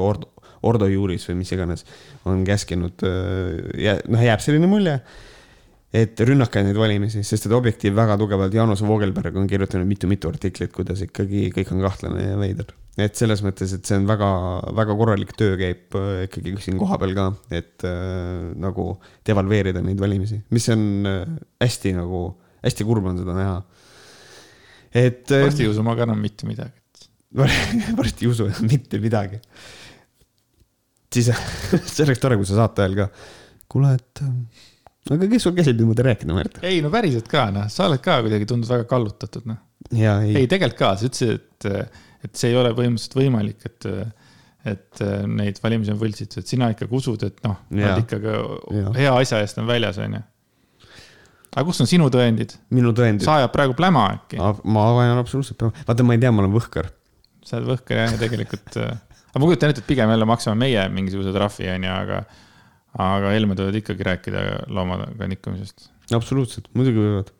Ordo, Juris või mis iganes, on käskinud ja noh, jääb selline mulje, et rünnake neid valimisi, sest et Objektiiv väga tugevalt, Jaanus Voogelberg on kirjutanud mitu-mitu artiklit, kuidas ikkagi kõik on kahtlane ja veider. et selles mõttes, et see on väga, väga korralik töö käib äh, ikkagi siin kohapeal ka, et äh, nagu devalveerida neid valimisi, mis on äh, hästi nagu, hästi kurb on seda näha. et. varsti ei usu ma ka enam mitte midagi varsti ei usu mitte midagi siis see oleks tore, kui sa saate ajal ka, kuule, et äh, aga kes sul käsil niimoodi rääkida, Märt? ei no päriselt ka, noh, sa oled ka kuidagi tundud väga kallutatud, noh. ei, ei, tegelikult ka, sa ütlesid, et, et see ei ole põhimõtteliselt võimalik, et, et neid valimisi on võltsitud, et sina ikkagi usud, et noh, nad ikkagi ja. hea asja eest on väljas, onju. aga kus on sinu tõendid? minu tõendid? sa ajad praegu pläma äkki? ma ajan absoluutselt pläma, vaata, ma ei tea, ma olen võhker. sa oled võhker jah, ja tegelikult aga ma kujutan ette, et pigem jälle maksame meie mingisuguse trahvi, onju, aga, aga Helmed võivad ikkagi rääkida loomadega nikkumisest. absoluutselt, muidugi võivad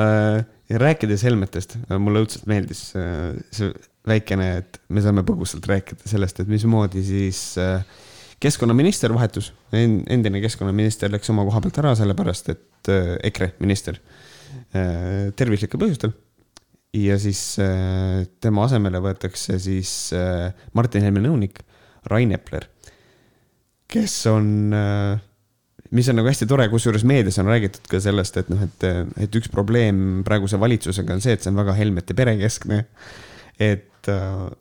äh,. rääkides Helmetest, mulle õudselt meeldis äh, see väikene, et me saame põgusalt rääkida sellest, et mismoodi siis äh, keskkonnaminister vahetus, endine keskkonnaminister läks oma koha pealt ära, sellepärast et äh, EKRE minister äh, tervislikel põhjustel ja siis äh, tema asemele võetakse siis äh, Martin Helme nõunik Rain Epler, kes on, äh, mis on nagu hästi tore, kusjuures meedias on räägitud ka sellest, et noh, et, et üks probleem praeguse valitsusega on see, et see on väga Helmete perekeskne. et,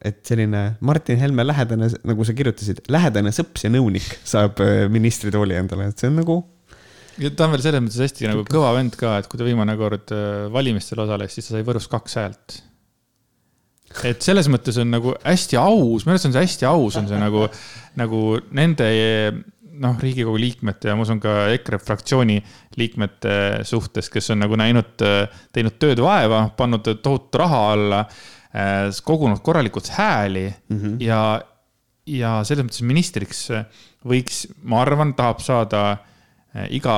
et selline Martin Helme lähedane, nagu sa kirjutasid, lähedane sõps ja nõunik saab ministritooli endale, et see on nagu ja ta on veel selles mõttes hästi nagu kõva vend ka, et kui ta viimane kord äh, valimistel osales, siis ta sai Võrus kaks häält. et selles mõttes on nagu hästi aus, minu arust on see hästi aus, on see nagu, nagu nende noh, Riigikogu liikmete ja ma usun ka EKRE fraktsiooni liikmete suhtes, kes on nagu näinud, teinud tööd vaeva, pannud tohutu raha alla, äh, kogunud korralikult hääli mm -hmm. ja, ja selles mõttes ministriks võiks, ma arvan, tahab saada Äh, iga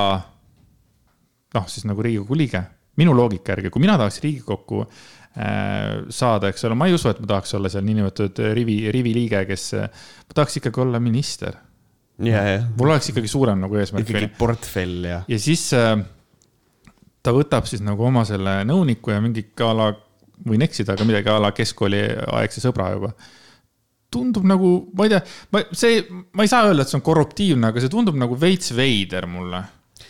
noh, siis nagu Riigikogu liige, minu loogika järgi, kui mina tahaks Riigikokku äh, saada, eks ole, ma ei usu, et ma tahaks olla seal niinimetatud rivi, riviliige, kes, ma tahaks ikkagi olla minister. mul oleks ikkagi suurem nagu eesmärk. ikkagi portfell ja. ja siis äh, ta võtab siis nagu oma selle nõuniku ja mingi a la, võin eksida, aga midagi a la keskkooliaegse sõbra juba tundub nagu, ma ei tea, ma, see, ma ei saa öelda, et see on korruptiivne, aga see tundub nagu veits veider mulle.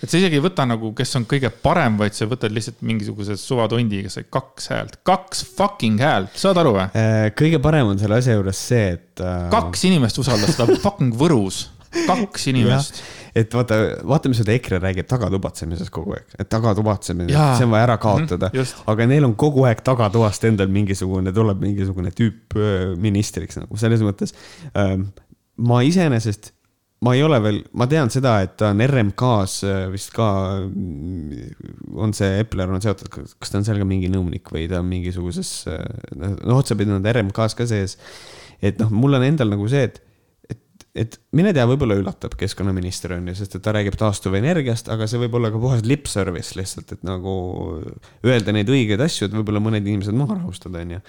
et sa isegi ei võta nagu, kes on kõige parem, vaid sa võtad lihtsalt mingisuguse suvatondi, kes sai kaks häält, kaks fucking häält, saad aru või? Äh, kõige parem on selle asja juures see, et äh.... kaks inimest usaldas seda fucking Võrus kaks inimest. Et vaata, vaata, mis seda EKRE räägib tagatubastamises kogu aeg, et tagatubastamine, see on vaja ära kaotada mm. -hmm, aga neil on kogu aeg tagatoast endal mingisugune, tuleb mingisugune tüüp ministriks nagu selles mõttes. Ähm, ma iseenesest ma ei ole veel, ma tean seda, et ta on RMK-s vist ka, on see Epler on seotud, kas ta on seal ka mingi nõunik või ta on mingisuguses, noh, otsapidi on ta RMK-s ka sees. et noh, mul on endal nagu see, et et mine tea, võib-olla üllatab keskkonnaminister on ju, sest et ta räägib taastuvenergiast, aga see võib olla ka puhas lip service lihtsalt, et nagu öelda neid õigeid asju, et võib-olla mõned inimesed maha rahustada, on ju.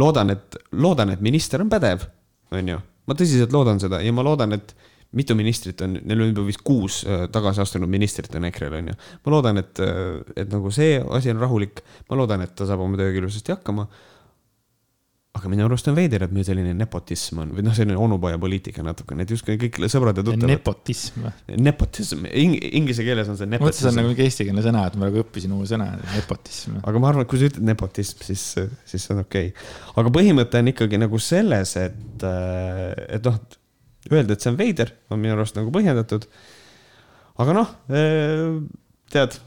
loodan, et, loodan, et minister on pädev, on ju, ma tõsiselt loodan seda ja ma loodan, et mitu ministrit on, neil on juba vist kuus äh, tagasi astunud ministrit on EKRE-l on ju. ma loodan, et, äh, et nagu see asi on rahulik, ma loodan, et ta saab oma tööga ilusasti hakkama aga minu arust on veider, et meil selline nepotism on või noh, selline onupoja poliitika natukene, et justkui kõik sõbrad ja tuttavad. nepotism nepotism Ing, inglise keeles on see nepotism. mõtlesin, see on nagu mingi eestikeelne sõna, et ma nagu õppisin uue sõna, nepotism. aga ma arvan, et kui sa ütled nepotism, siis, siis see on okei okay.. aga põhimõte on ikkagi nagu selles, et, et noh, öelda, et see on veider, on minu arust nagu põhjendatud. aga noh, tead,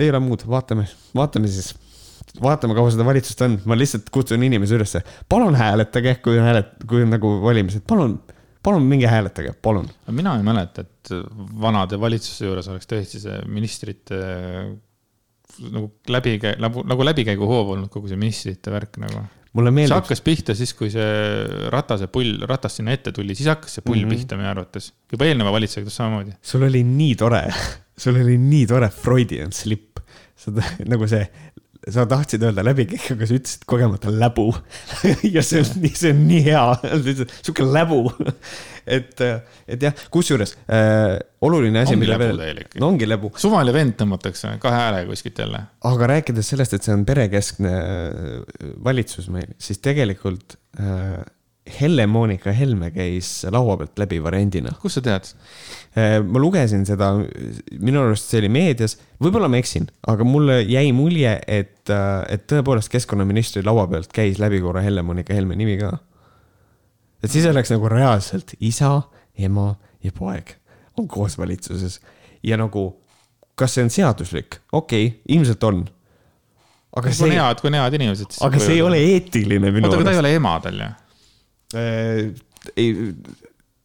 ei ole muud, vaatame, vaatame siis vaatame, kaua seda valitsust on, ma lihtsalt kutsun inimesi ülesse, palun hääletage, kui on hääled, kui on nagu valimised, palun, palun minge hääletage, palun. mina ei mäleta, et vanade valitsuse juures oleks tõesti see ministrite nagu läbi, nagu, nagu läbikäiguhoov olnud kogu see ministrite värk nagu. mulle meeldib. see hakkas pihta siis, kui see Ratase pull, Ratas sinna ette tuli, siis hakkas see pull mm -hmm. pihta meie arvates. juba eelneva valitsusega samamoodi. sul oli nii tore, sul oli nii tore Freudian slip nagu see sa tahtsid öelda läbikikk, aga sa ütlesid kogemata läbu ja see on nii, see on nii hea, sihuke läbu et, et jah, kusjuures äh, oluline asi, mille veel, no ongi läbu. suvaline vend tõmmatakse kahe häälega kuskilt jälle. aga rääkides sellest, et see on perekeskne äh, valitsus meil, siis tegelikult äh, Helle-Moonika Helme käis laua pealt läbi variandina. kust sa tead? Äh, ma lugesin seda, minu arust see oli meedias, võib-olla ma eksin, aga mulle jäi mulje, et, äh, et tõepoolest keskkonnaministri laua pealt käis läbi korra Helle-Moonika Helme nimi ka. et siis oleks nagu reaalselt isa, ema ja poeg on koos valitsuses ja nagu, kas see on seaduslik? okei okay,, ilmselt on aga see. kui on head, kui on head inimesed. aga see ei ole eetiline minu arust. oota, aga ta ei ole ema tal ju ei,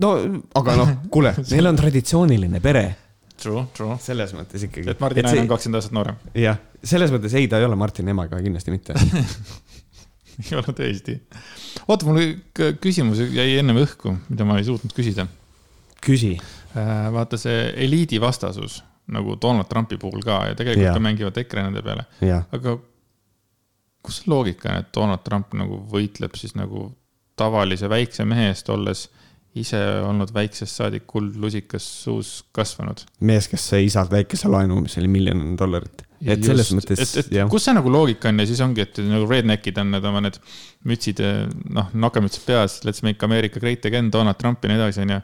no aga noh, kuule, neil on traditsiooniline pere. True, true. selles mõttes ikkagi. et Martin Ain on kakskümmend aastat noorem. jah, selles mõttes ei, ta ei ole Martini emaga, kindlasti mitte ei ole tõesti. oota, mul küsimus jäi ennem õhku, mida ma ei suutnud küsida. küsi. Äh, vaata see eliidi vastasus nagu Donald Trumpi puhul ka ja tegelikult ja. ka mängivad EKRE nende peale. aga kus see loogika on, et Donald Trump nagu võitleb siis nagu tavalise väikse mehe eest olles ise olnud väiksest saadik kuldlusikas suus kasvanud. mees, kes sai isalt väikese laenu, mis oli miljon dollarit. et Just, selles mõttes. et, et jah. kus see nagu loogika on ja siis ongi, et nagu redneck'id on need oma need mütsid, noh, nokkamütsid peas, let's make America great again, Donald Trump ja nii edasi, onju.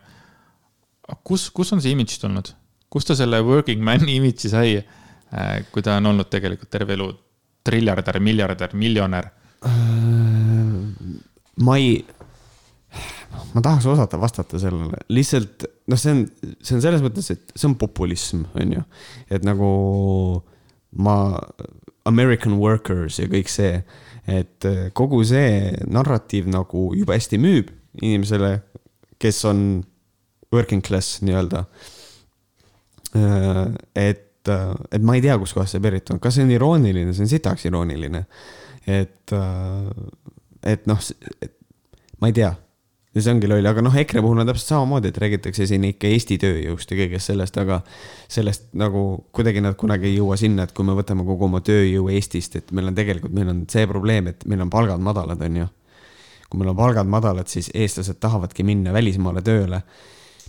kus, kus on see imidž tulnud? kust ta selle working man'i imidži sai, äh, kui ta on olnud tegelikult terve elu triljardär, miljardär, miljonär? Äh, ma ei, ma tahaks osata vastata sellele, lihtsalt noh, see on, see on selles mõttes, et see on populism, on ju. et nagu ma, American workers ja kõik see, et kogu see narratiiv nagu jube hästi müüb inimesele, kes on working class nii-öelda. et, et ma ei tea, kuskohast see pärit on, kas see on irooniline, see on sitaks irooniline. et et noh, ma ei tea ja see ongi loll, aga noh, EKRE puhul on täpselt samamoodi, et räägitakse siin ikka Eesti tööjõust ja kõigest sellest, aga sellest nagu kuidagi nad kunagi ei jõua sinna, et kui me võtame kogu oma tööjõu Eestist, et meil on tegelikult, meil on see probleem, et meil on palgad madalad, on ju. kui meil on palgad madalad, siis eestlased tahavadki minna välismaale tööle.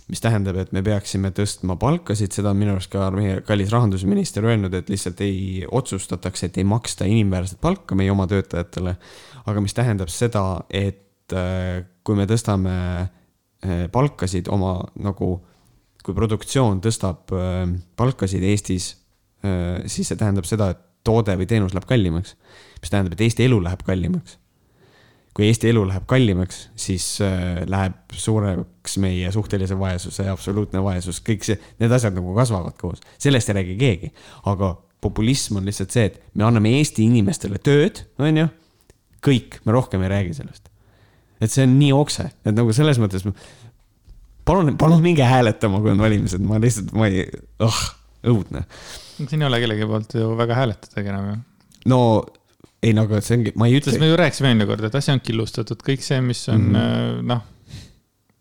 mis tähendab, et me peaksime tõstma palkasid, seda on minu arust ka meie kallis rahandusminister öelnud, et lihtsalt ei otsustatakse, et ei maksta inimväärset palka meie oma töötajatele aga mis tähendab seda, et äh, kui me tõstame äh, palkasid oma nagu, kui produktsioon tõstab äh, palkasid Eestis, siis see tähendab seda, et toode või teenus läheb kallimaks. mis tähendab, et Eesti elu läheb kallimaks. kui Eesti elu läheb kallimaks, siis äh, läheb suuremaks meie suhtelise vaesuse, absoluutne vaesus, kõik see, need asjad nagu kasvavad koos, sellest ei räägi keegi. aga populism on lihtsalt see, et me anname Eesti inimestele tööd, on ju, kõik, me rohkem ei räägi sellest. et see on nii okse, et nagu selles mõttes palun, palun minge hääletama, kui on valimised, ma lihtsalt, ma ei, oh, õudne. siin ei ole kellegi poolt ju väga hääletadagi enam ju. no ei no aga see ongi, ma ei ütle. sest me ju rääkisime eelmine kord, et asi on killustatud, kõik see, mis on mm noh,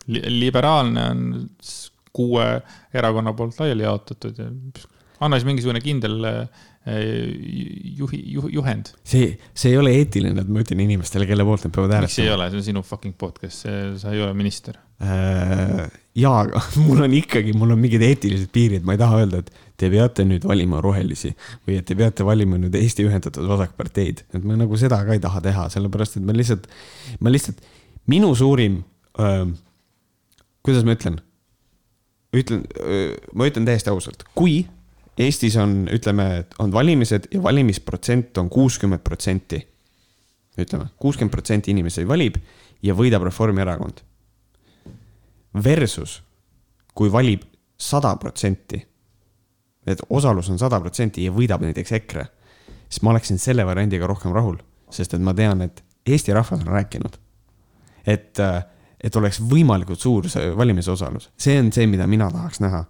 liberaalne on kuue erakonna poolt laiali jaotatud ja anna siis mingisugune kindel äh, juhi, juhi, juhend. see, see ei ole eetiline, et ma ütlen inimestele, kelle poolt nad peavad hääletama. miks ei ole, see on sinu fucking podcast, sa ei ole minister äh,. jaa, aga mul on ikkagi, mul on mingid eetilised piirid, ma ei taha öelda, et te peate nüüd valima rohelisi või et te peate valima nüüd Eesti Ühendatud Vasakparteid, et ma nagu seda ka ei taha teha, sellepärast et ma lihtsalt, ma lihtsalt, minu suurim äh,, kuidas ma ütlen, ütlen, ma ütlen täiesti ausalt, kui Eestis on, ütleme, on valimised ja valimisprotsent on kuuskümmend protsenti. ütleme, kuuskümmend protsenti inimesi valib ja võidab Reformierakond. Versus, kui valib sada protsenti et osalus on sada protsenti ja võidab näiteks EKRE, siis ma oleksin selle variandiga rohkem rahul, sest et ma tean, et Eesti rahvas on rääkinud, et, et oleks võimalikult suur see valimisosalus, see on see, mida mina tahaks näha.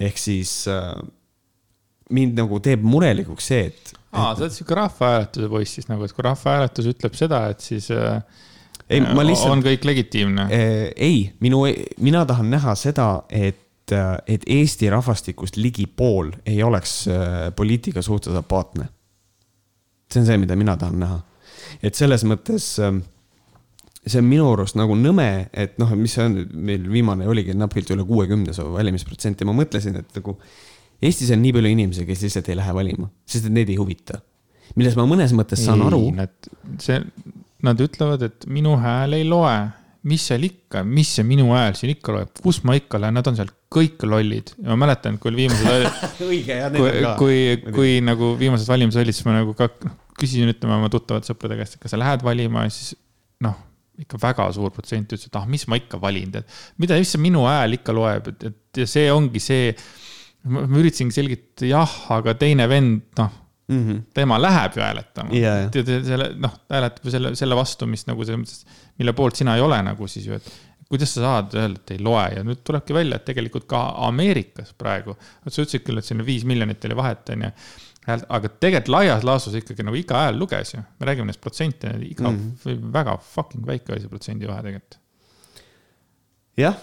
ehk siis äh, mind nagu teeb murelikuks see, et. aa, sa oled sihuke rahvahääletuse poiss siis nagu, et kui rahvahääletus ütleb seda, et siis äh, ei, ma lihtsalt. on kõik legitiimne äh,? ei, minu, mina tahan näha seda, et et, et Eesti rahvastikust ligi pool ei oleks äh, poliitika suhtes apaatne. see on see, mida mina tahan näha. et selles mõttes ähm, see on minu arust nagu nõme, et noh, mis on, meil viimane oligi napilt üle kuuekümne see valimisprotsent ja ma mõtlesin, et nagu Eestis on nii palju inimesi, kes lihtsalt ei lähe valima, sest et neid ei huvita. milles ma mõnes mõttes saan ei, aru. Nad, see, nad ütlevad, et minu hääl ei loe mis seal ikka, mis see minu hääl siin ikka loeb, kus ma ikka lähen, nad on seal kõik lollid ma mäletan, kui oli viimased õige, jah, kui, kui, kui nagu viimased valimised olid, siis ma nagu ka küsisin, ütleme oma tuttavate sõprade käest, et kas sa lähed valima ja siis noh, ikka väga suur protsent ütles, et ah, mis ma ikka valin, tead. mida, mis see minu hääl ikka loeb, et, et ja see ongi see. Ma üritasingi selgitada, jah, aga teine vend, noh mm, -hmm. tema läheb ju hääletama yeah.. selle, noh, ta hääletab ju selle, selle vastu, mis nagu selles mõttes mille poolt sina ei ole nagu siis ju, et kuidas sa saad öelda, et ei loe ja nüüd tulebki välja, et tegelikult ka Ameerikas praegu, sa ütlesid küll, et sinna viis miljonit oli vahet, on ju. aga tegelikult laias laastus ikkagi nagu iga hääl luges ju, me räägime neist protsente, iga mm, -hmm. väga fucking väike oli see protsendi vahe tegelikult. jah,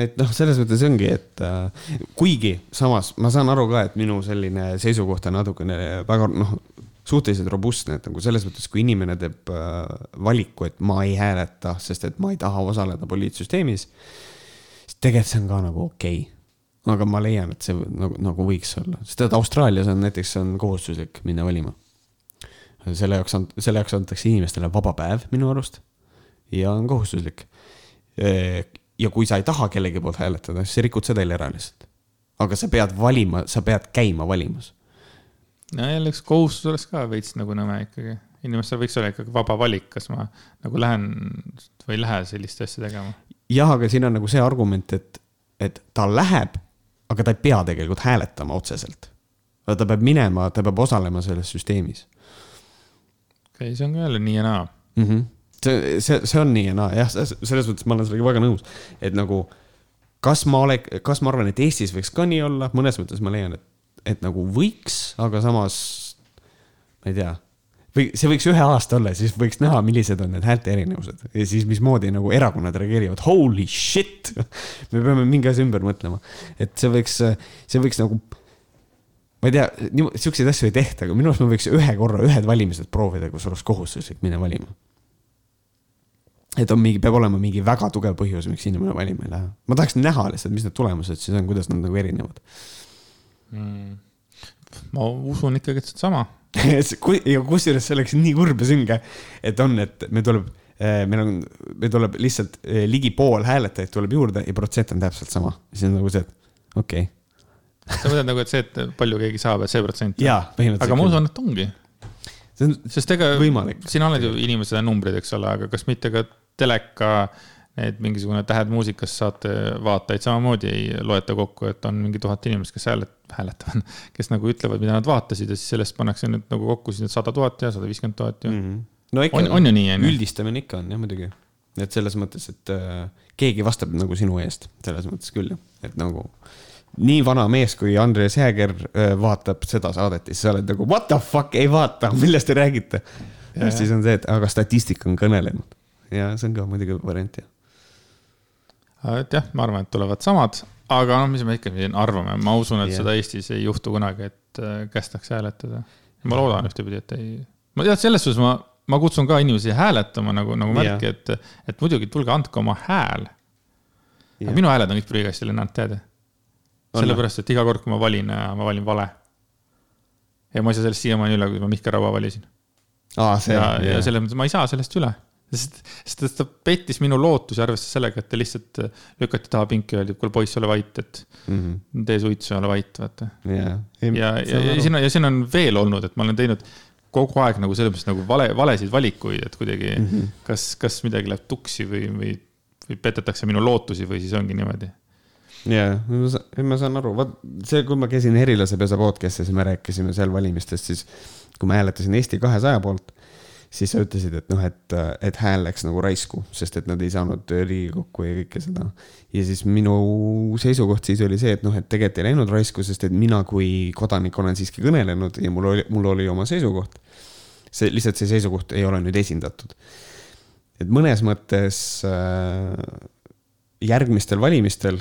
et noh, selles mõttes ongi, et äh, kuigi samas ma saan aru ka, et minu selline seisukoht on natukene väga noh, suhteliselt robustne, et nagu selles mõttes, kui inimene teeb äh, valiku, et ma ei hääleta, sest et ma ei taha osaleda poliitsüsteemis, siis tegelikult see on ka nagu okei okay. aga ma leian, et see nagu, nagu võiks olla, sest et Austraalias on näiteks on kohustuslik minna valima. selle jaoks on, selle jaoks antakse inimestele vaba päev minu arust ja on kohustuslik. Ja kui sa ei taha kellegi poolt hääletada, siis sa rikud sedeli ära lihtsalt. aga sa pead valima, sa pead käima valimas no jälle üks kohustus oleks ka veits nagu nõme ikkagi. inimestel võiks olla ikkagi vaba valik, kas ma nagu lähen või ei lähe sellist asja tegema. jah, aga siin on nagu see argument, et, et ta läheb, aga ta ei pea tegelikult hääletama otseselt. ta peab minema, ta peab osalema selles süsteemis. okei okay,, see on ka jälle nii ja naa mm. -hmm. See, see, see on nii ja naa, jah, selles mõttes ma olen sellega väga nõus, et nagu kas ma ole, kas ma arvan, et Eestis võiks ka nii olla, mõnes mõttes ma leian, et et nagu võiks, aga samas ma ei tea või see võiks ühe aasta olla, siis võiks näha, millised on need häälte erinevused ja siis mismoodi nagu erakonnad reageerivad, holy shit. me peame mingi asja ümber mõtlema, et see võiks, see võiks nagu, ma ei tea, siukseid asju ei tehta, aga minu arust me võiks ühe korra, ühed valimised proovida, kus oleks kohustuslik minna valima. Et on mingi, peab olema mingi väga tugev põhjus, miks inimene valima ei lähe. ma tahaks näha lihtsalt, mis need tulemused siis on, kuidas nad nagu erinevad mm.? ma usun ikkagi, et see on sama ja kusjuures see oleks nii kurb ja sünge, et on, et meil tuleb, eh, meil on, meil tuleb lihtsalt eh, ligi pool hääletajaid tuleb juurde ja protsent on täpselt sama. siis on nagu see, et okei okay. sa mõtled nagu, et see, et palju keegi saab, et see protsent? aga ma usun, et ongi. sest ega võimalik. sina oled ju inimese numbrid, eks ole, aga kas mitte ka teleka need mingisugune Tähed muusikas saate vaatajaid samamoodi ei loeta kokku, et on mingi tuhat inimest, kes häälet-, hääletavad, kes nagu ütlevad, mida nad vaatasid ja siis sellest pannakse nüüd nagu kokku siis need sada tuhat ja sada viiskümmend tuhat ja mm. -hmm. no ikka, on, on ju nii, on ju? üldistamine ikka on jah, muidugi. et selles mõttes, et äh, keegi vastab nagu sinu eest, selles mõttes küll, et nagu nii vana mees kui Andres Jääger äh, vaatab seda saadet ja siis sa oled nagu what the fuck, ei vaata, millest te räägite. ja siis on see, et aga statistika on kõnelenud ja see on ka muidugi variant jah et jah, ma arvan, et tulevad samad, aga noh, mis me ikka siin arvame, ma usun, et Jah. seda Eestis ei juhtu kunagi, et äh, kästakse hääletada. ma loodan ühtepidi, et ei, ma tead, selles suhtes ma, ma kutsun ka inimesi hääletama nagu, nagu märki, et, et muidugi tulge andke oma hääl. Jah. minu hääled on kõik prügikasti lennanud, tead? On sellepärast, et iga kord, kui ma valin, ma valin vale. ja ma ei saa sellest siiamaani üle, kui ma Mihkel Raua valisin. ja, ja selles mõttes ma ei saa sellest üle sest, sest ta pettis minu lootusi, arvestades sellega, et ta lihtsalt äh, lükati taha pinki öeldi, et kuule poiss, ole vait, et Mhm. tee suitsu ja ole vait, vaata. ja, ja, ja, ja siin on, ja siin on veel olnud, et ma olen teinud kogu aeg nagu selles mõttes nagu vale, valesid valikuid, et kuidagi mm -hmm. kas, kas midagi läheb tuksi või, või, või petetakse minu lootusi või siis ongi niimoodi. ja, ma saan aru, vaat see, kui ma käisin Herilasepesa podcast'is ja me rääkisime seal valimistest, siis kui ma hääletasin Eesti kahesaja poolt, siis sa ütlesid, et noh, et, et hääl läks nagu raisku, sest et nad ei saanud Riigikokku ja kõike seda. ja siis minu seisukoht siis oli see, et noh, et tegelikult ei läinud raisku, sest et mina kui kodanik olen siiski kõnelenud ja mul oli, mul oli oma seisukoht. see lihtsalt see seisukoht ei ole nüüd esindatud. et mõnes mõttes äh, järgmistel valimistel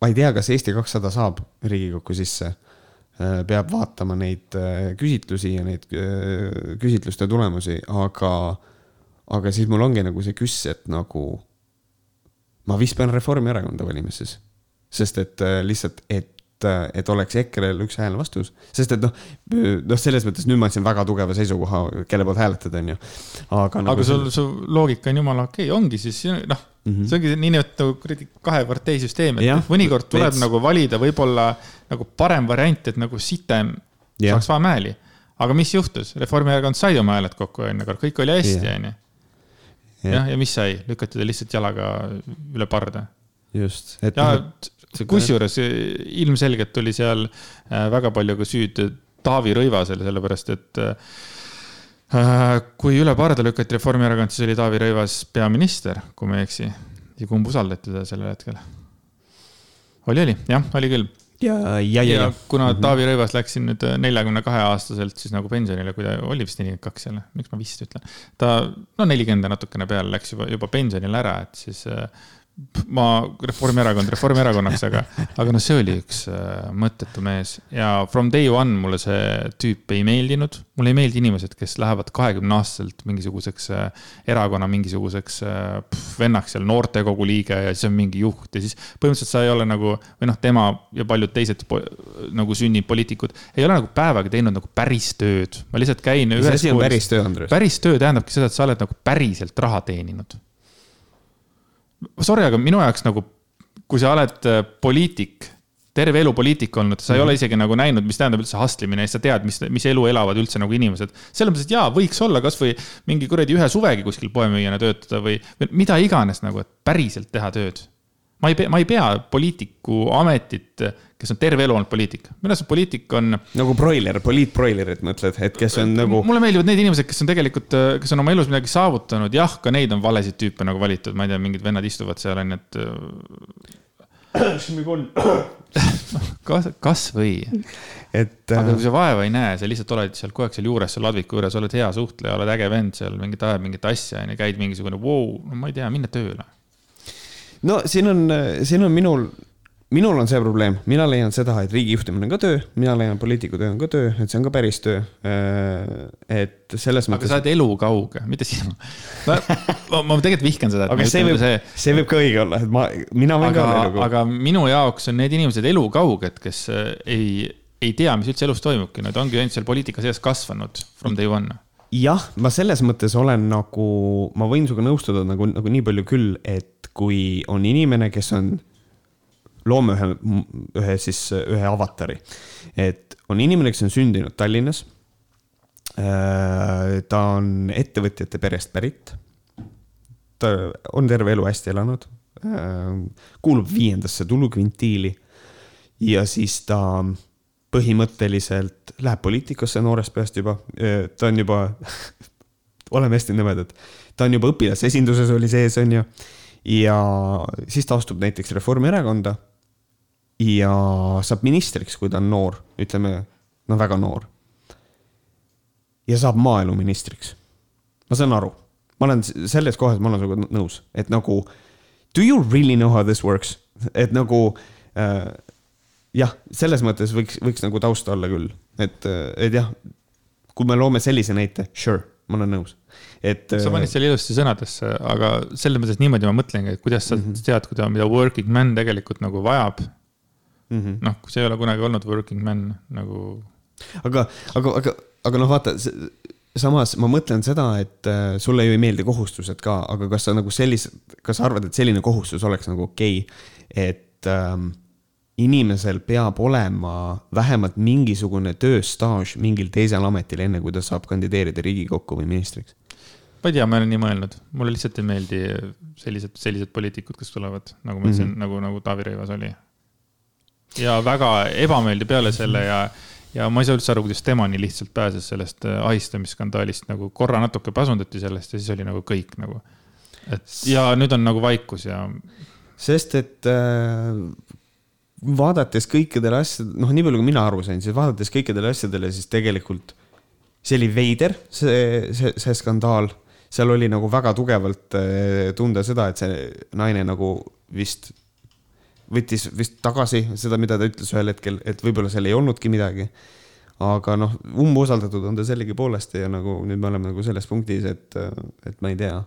ma ei tea, kas Eesti kakssada saab Riigikokku sisse. Peab vaatama neid äh, küsitlusi ja neid äh, küsitluste tulemusi, aga, aga siis mul ongi nagu see küss, et nagu ma vist pean Reformierakonda valima siis. sest et äh, lihtsalt, et et oleks EKRE-l üks hääl vastus, sest et noh, noh, selles mõttes nüüd ma andsin väga tugeva seisukoha, kelle poolt hääletada, onju. aga nagu aga sul, su loogika on jumala okei okay,, ongi siis noh mm -hmm., see ongi niinimetatud kahe partei süsteem, et Jah, mõnikord tuleb veits. nagu valida võib-olla nagu parem variant, et nagu sitem Jah. saaks vähem hääli. aga mis juhtus, Reformierakond sai oma hääled kokku eelmine kord, kõik oli hästi, Jah. onju. jah, ja mis sai, lükati ta lihtsalt jalaga üle parda. just, et ja noh, see- kusjuures ilmselgelt oli seal äh, väga palju ka süüd Taavi Rõivasel, sellepärast et äh, kui üle parda lükati Reformierakond, siis oli Taavi Rõivas peaminister, kui ma ei eksi. ja kumb usaldati teda sellel hetkel? oli, oli, jah, oli küll. ja, ja, ja, ja ja. kuna mm -hmm. Taavi Rõivas läks siin nüüd neljakümne kahe aastaselt siis nagu pensionile, kui ta oli vist nelikümmend kaks jälle, miks ma vist ütlen. ta, no nelikümmend ja natukene peale läks juba, juba pensionile ära, et siis äh, ma, Reformierakond Reformierakonnaks, aga, aga no see oli üks äh, mõttetu mees ja from day one mulle see tüüp ei meeldinud. mulle ei meeldi inimesed, kes lähevad kahekümne aastaselt mingisuguseks äh, erakonna mingisuguseks äh, pff, vennaks seal, noortekogu liige ja siis on mingi juht ja siis põhimõtteliselt sa ei ole nagu, või noh, tema ja paljud teised nagu sünnipoliitikud ei ole nagu päevaga teinud nagu päris tööd. ma lihtsalt käin mis asi on päris töö, Andres? päris töö tähendabki seda, et sa oled nagu päriselt raha teeninud. Sorry, aga minu jaoks nagu, kui sa oled äh, poliitik, terve elu poliitik olnud, sa ei Mhm. ole isegi nagu näinud, mis tähendab üldse hustlimine ja sa tead, mis, mis elu elavad üldse nagu inimesed. selles mõttes, et jaa, võiks olla kasvõi mingi kuradi ühe suvegi kuskil poemüüjana töötada või, või mida iganes nagu, et päriselt teha tööd. Ma ei pea, ma ei pea poliitiku ametit, kes on terve elu olnud poliitik. minu arust poliitik on nagu broiler, poliitbroilerit mõtled, et kes on nagu mulle meeldivad need inimesed, kes on tegelikult, kes on oma elus midagi saavutanud, jah, ka neid on valesid tüüpe nagu valitud, ma ei tea, mingid vennad istuvad seal onju, et kas, kasvõi. et aga äh, kui sa vaeva ei näe, sa lihtsalt oled seal kogu aeg seal juures, seal ladviku juures, oled hea suhtleja, oled äge vend seal, mingit ajad mingit asja onju, käid mingisugune wow,, no ma ei tea, minna tööle. No siin on, siin on minul, minul on see probleem, mina leian seda, et riigi juhtimine on ka töö, mina leian poliitiku töö on ka töö, et see on ka päris töö. et selles aga mõttes. sa oled elukauge, mitte sina. ma, ma, ma tegelikult vihkan seda. aga see võib, see võib ka õige olla, et ma, mina võin aga, ka olla elukauge. aga minu jaoks on need inimesed elukauged, kes äh, ei, ei tea, mis üldse elus toimubki, nad ongi ainult seal poliitika sees kasvanud from day one. Jah, ma selles mõttes olen nagu, ma võin sinuga nõustuda nagu, nagu nii palju küll, et kui on inimene, kes on, loome ühe, ühe siis, ühe avatari. et on inimene, kes on sündinud Tallinnas. Äh, ta on ettevõtjate perest pärit. ta on terve elu hästi elanud. kuulub viiendasse tulukvintiili. ja siis ta põhimõtteliselt läheb poliitikasse noorest peast juba. ta on juba oleme hästi nõmedad. ta on juba õpilasesinduses oli sees, on ju. ja siis ta astub näiteks Reformierakonda ja saab ministriks, kui ta on noor, ütleme, no väga noor. ja saab maaeluministriks. ma saan aru, ma olen selles kohas, ma olen sinuga nõus, et nagu do you really know how this works, et nagu äh, jah, selles mõttes võiks, võiks nagu tausta olla küll, et, et jah, kui me loome sellise näite, sure ma olen nõus, et. sa panid selle ilusti sõnadesse, aga selles mõttes niimoodi ma mõtlengi, et kuidas sa mm -hmm. tead, kuida-, mida working man tegelikult nagu vajab mm -hmm.. noh, kui sa ei ole kunagi olnud working man nagu. aga, aga, aga, aga noh, vaata samas ma mõtlen seda, et äh, sulle ju ei meeldi kohustused ka, aga kas sa nagu sellise, kas sa arvad, et selline kohustus oleks nagu okei okay,, et ähm, inimesel peab olema vähemalt mingisugune tööstaaž mingil teisel ametil, enne kui ta saab kandideerida Riigikokku või ministriks? ma ei tea, ma olen nii mõelnud, mulle lihtsalt ei meeldi sellised, sellised poliitikud, kes tulevad, nagu ma ütlesin mm, -hmm. nagu, nagu Taavi Rõivas oli. ja väga ebameeldiv peale selle ja, ja ma ei saa üldse aru, kuidas tema nii lihtsalt pääses sellest äh, ahistamisskandaalist, nagu korra natuke pasundati sellest ja siis oli nagu kõik nagu. et ja nüüd on nagu vaikus ja. sest et äh, vaadates kõikidele asjadele, noh, nii palju kui mina aru sain, siis vaadates kõikidele asjadele, siis tegelikult see oli veider, see, see, see skandaal. seal oli nagu väga tugevalt eh, tunda seda, et see naine nagu vist võttis vist tagasi seda, mida ta ütles ühel hetkel, et võib-olla seal ei olnudki midagi. aga noh, umbusaldatud on ta sellegipoolest ja nagu nüüd me oleme nagu selles punktis, et, et ma ei tea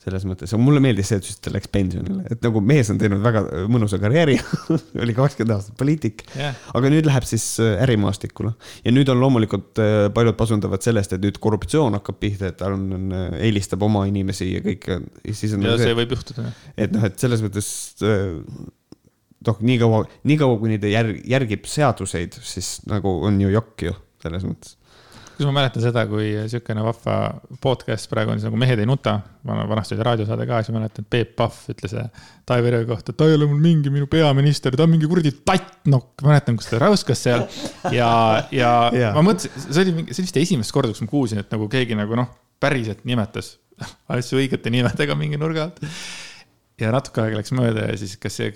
selles mõttes, mulle meeldis see, et ta läks pensionile, et nagu mees on teinud väga mõnusa karjääri oli kakskümmend aastat poliitik yeah., aga nüüd läheb siis äh, ärimaastikule. ja nüüd on loomulikult äh, paljud pasundavad sellest, et nüüd korruptsioon hakkab pihta, et ta on, on, äh, eelistab oma inimesi ja kõike. ja nagu see, see võib juhtuda. et noh, et selles mõttes noh, niikaua, niikaua kuni ta järg, järgib seaduseid, siis nagu on ju jokk ju selles mõttes kus ma mäletan seda, kui sihukene vahva podcast praegu on siis nagu Mehed ei nuta. vanasti oli raadiosaade ka, siis ma mäletan, et Peep Pahv ütles Taavi Rõivi kohta, ta ei ole mul mingi minu peaminister, ta on mingi kuradi tattnokk. mäletan, kus ta räuskas seal ja, ja yeah. ma mõtlesin, see oli mingi, see oli vist esimest korda, kus ma kuulsin, et nagu keegi nagu noh, päriselt nimetas asju õigete nimedega mingi nurga alt ja natuke aega läks mööda ja siis, kas see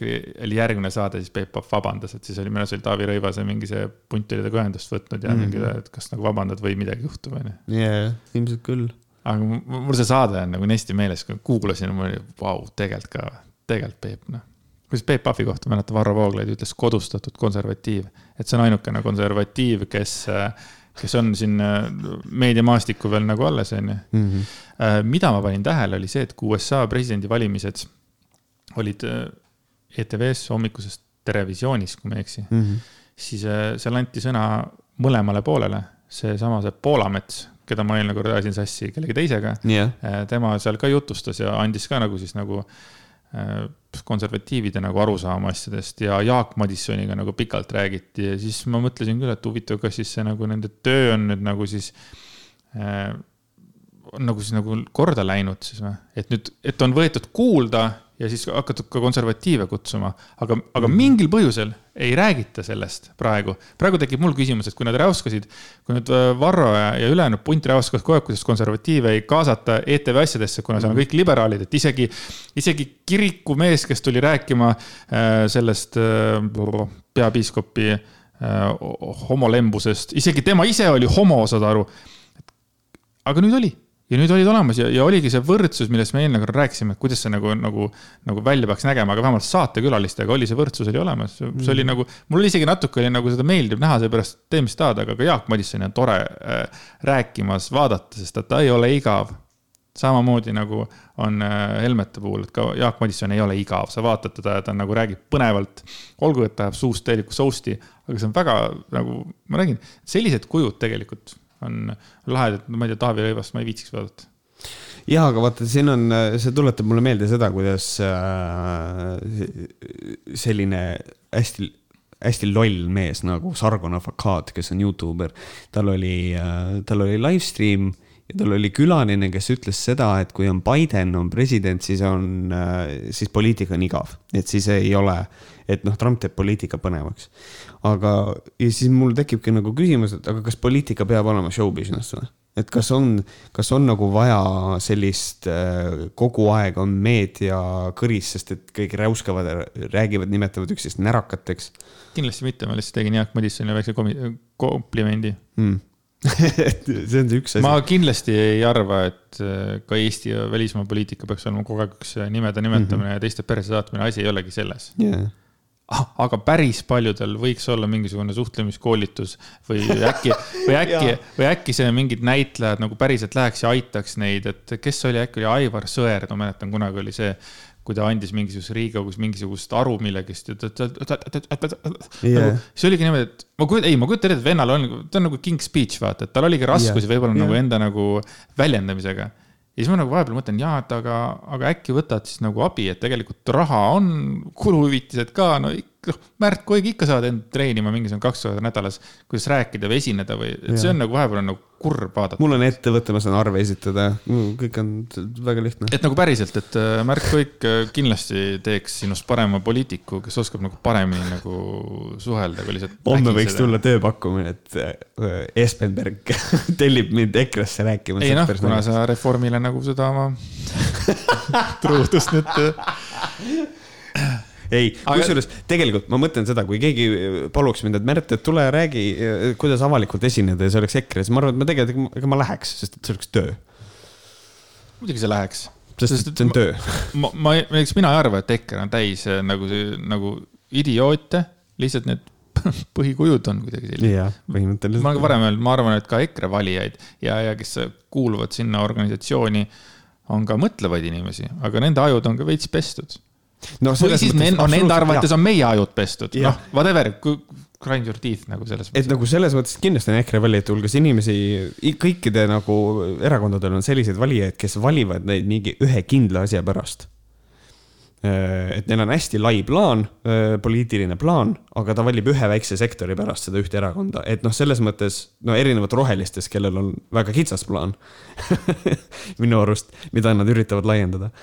oli järgmine saade, siis Peep Pahv vabandas, et siis oli, minu arust oli Taavi Rõivase mingi see punt oli temaga ühendust võtnud ja mm -hmm. mingi, et kas nagu vabandad või midagi juhtub, onju. jaa, ilmselt küll. aga mul see saade on nagu nii hästi meeles, kui kuulasin, mul oli, vau, tegelikult ka, tegelikult Peep, noh. kuidas Peep Pahvi kohta mäletan, Varro Vooglaid ütles kodustatud konservatiiv, et see on ainukene konservatiiv, kes kes on siin meediamaastikul veel nagu alles, onju. Mhm. Äh, mida ma panin tähele, oli see, et kui USA presidendivalimised olid äh, ETV-s hommikuses Terevisioonis, kui ma ei eksi mm, -hmm. siis äh, seal anti sõna mõlemale poolele. seesama, see Poolamets, keda ma eelmine kord ajasin sassi kellegi teisega yeah., tema seal ka jutustas ja andis ka nagu siis nagu konservatiivide nagu arusaama asjadest ja Jaak Madissoniga nagu pikalt räägiti ja siis ma mõtlesin küll, et huvitav, kas siis see nagu nende töö on nüüd nagu siis äh, nagu siis nagu korda läinud siis või, et nüüd, et on võetud kuulda ja siis hakatud ka konservatiive kutsuma, aga, aga mingil põhjusel ei räägita sellest praegu. praegu tekib mul küsimus, et kui nad räuskasid, kui nüüd äh, Varro ja, ja ülejäänud punt räuskas kogu aeg, kuidas konservatiive ei kaasata ETV asjadesse, kuna seal on mhm. kõik liberaalid, et isegi, isegi kirikumees, kes tuli rääkima äh, sellest äh, peapiiskopi homolembusest, isegi tema ise oli homo, saad aru. aga nüüd oli ja nüüd olid olemas ja, ja oligi see võrdsus, millest me eelmine kord rääkisime, et kuidas see nagu, nagu, nagu välja peaks nägema, aga vähemalt saatekülalistega oli see võrdsus oli olemas. see mm. oli nagu, mul isegi natuke oli nagu seda meeldib näha, seepärast tee, mis tahad, aga ka Jaak Madissoni on tore äh, rääkimas, vaadata, sest et ta ei ole igav. samamoodi nagu on äh, Helmete puhul, et ka Jaak Madisson ei ole igav, sa vaatad teda ja ta nagu räägib põnevalt. olgu, et ta ajab suust täielikku sousti, aga see on väga nagu, ma räägin, sellised kujud tegelikult on lahedad, ma ei tea, Taavi Rõivast ma ei viitsiks vaadata ja, aga vaata, siin on, see tuletab mulle meelde seda, kuidas äh, selline hästi, hästi loll mees nagu Sargon Avakaat, kes on Youtuber. tal oli, tal oli live stream ja tal oli külaline, kes ütles seda, et kui on Biden on president, siis on, siis poliitika on igav, et siis ei ole, et noh, Trump teeb poliitika põnevaks. Aga, ja siis mul tekibki nagu küsimus, et aga kas poliitika peab olema show business või? et kas on, kas on nagu vaja sellist äh, kogu aeg on meedia kõris, sest et kõik räuskavad, räägivad, nimetavad üksteist närakateks. kindlasti mitte, ma lihtsalt tegin Jaak Madissonile väikse komplimendi mm. see on see üks asi. ma kindlasti ei arva, et äh, ka Eesti ja välismaa poliitika peaks olema kogu aeg üks nimede nimetamine mm -hmm. ja teiste perse saatmine, asi ei olegi selles yeah ah, aga päris paljudel võiks olla mingisugune suhtlemiskoolitus või äkki, või äkki või äkki see mingid näitlejad nagu päriselt läheks ja aitaks neid, et kes oli, äkki oli Aivar Sõerd, ma mäletan, kunagi oli see, kui ta andis mingisuguses Riigikogus mingisugust aru millegist ja ta, ta, ta, ta, ta, ta, ta, yeah. see oligi niimoodi, et ma kujutan, ei, ma kujutan ette, et vennal on, ta on nagu king speech, vaata, et tal oligi raskusi yeah. võib-olla yeah. nagu enda nagu väljendamisega ja siis ma nagu vahepeal mõtlen, jaa, et aga, aga äkki võtad siis nagu abi, et tegelikult raha on, kuluhüvitised ka, no noh, Märt Koig ikka saavad end treenima mingisugune kaks korda nädalas, kuidas rääkida või esineda või, et see on nagu vahepeal on nagu kurb vaadata. mul on ettevõte, ma saan arve esitada, kõik on väga lihtne. et nagu päriselt, et äh, Märt Koik äh, kindlasti teeks sinust parema poliitiku, kes oskab nagu paremini nagu suhelda, kui lihtsalt. homme võiks tulla tööpakkumine, et äh, Espenberg tellib mind EKRE-sse rääkima. ei noh, kuna sa Reformile nagu seda oma truudust nüüd ei kusjuures tegelikult ma mõtlen seda, kui keegi paluks mind, et Märt, et tule räägi, kuidas avalikult esineda ja see oleks EKRE, siis ma arvan, et ma tegelikult, ega ma läheks, sest et see oleks töö. muidugi see läheks. sest, sest et see on töö. ma, ma, eks mina ei arva, et EKRE on täis äh, nagu nagu idioote, lihtsalt need põhikujud on kuidagi sellised. ma olen ka varem öelnud, ma arvan, et ka EKRE valijaid ja, ja kes kuuluvad sinna organisatsiooni, on ka mõtlevaid inimesi, aga nende ajud on ka veits pestud no või siis mõttes, on nende arvates on meie ajud pestud, noh, whatever, grind your teeth nagu selles mõttes. et nagu selles mõttes kindlasti on EKRE valijate hulgas inimesi, kõikide nagu erakondadel on selliseid valijaid, kes valivad neid mingi ühe kindla asja pärast. Äh, et neil on hästi lai plaan, äh, poliitiline plaan, aga ta valib ühe väikse sektori pärast seda ühte erakonda, et noh, selles mõttes no erinevalt rohelistest, kellel on väga kitsas plaan minu arust, mida nad üritavad laiendada.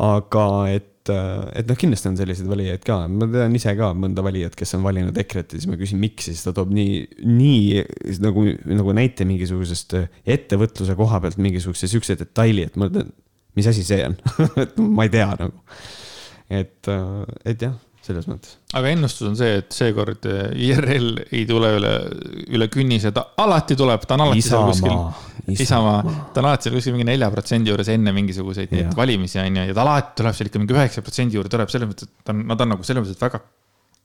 aga et, äh, et noh, kindlasti on selliseid valijaid ka, ma tean ise ka mõnda valijat, kes on valinud EKRE-t ja siis ma küsin, miks? Siis ta toob nii, nii nagu, nagu näite mingisugusest ettevõtluse koha pealt mingisuguse siukse detaili, et ma ütlen, mis asi see on. Et ma ei tea nagu. Et, äh, et jah, selles mõttes. aga ennustus on see, et seekord äh, IRL ei tule üle, üle künnise, ta alati tuleb, ta on alati Isamaa, seal kuskil. Isamaa, ta on alati seal kuskil mingi nelja protsendi juures enne mingisuguseid valimisi on ju, ja ta alati tuleb seal ikka mingi üheksa protsendi juurde, tuleb selles mõttes, et ta on, nad on nagu selles mõttes väga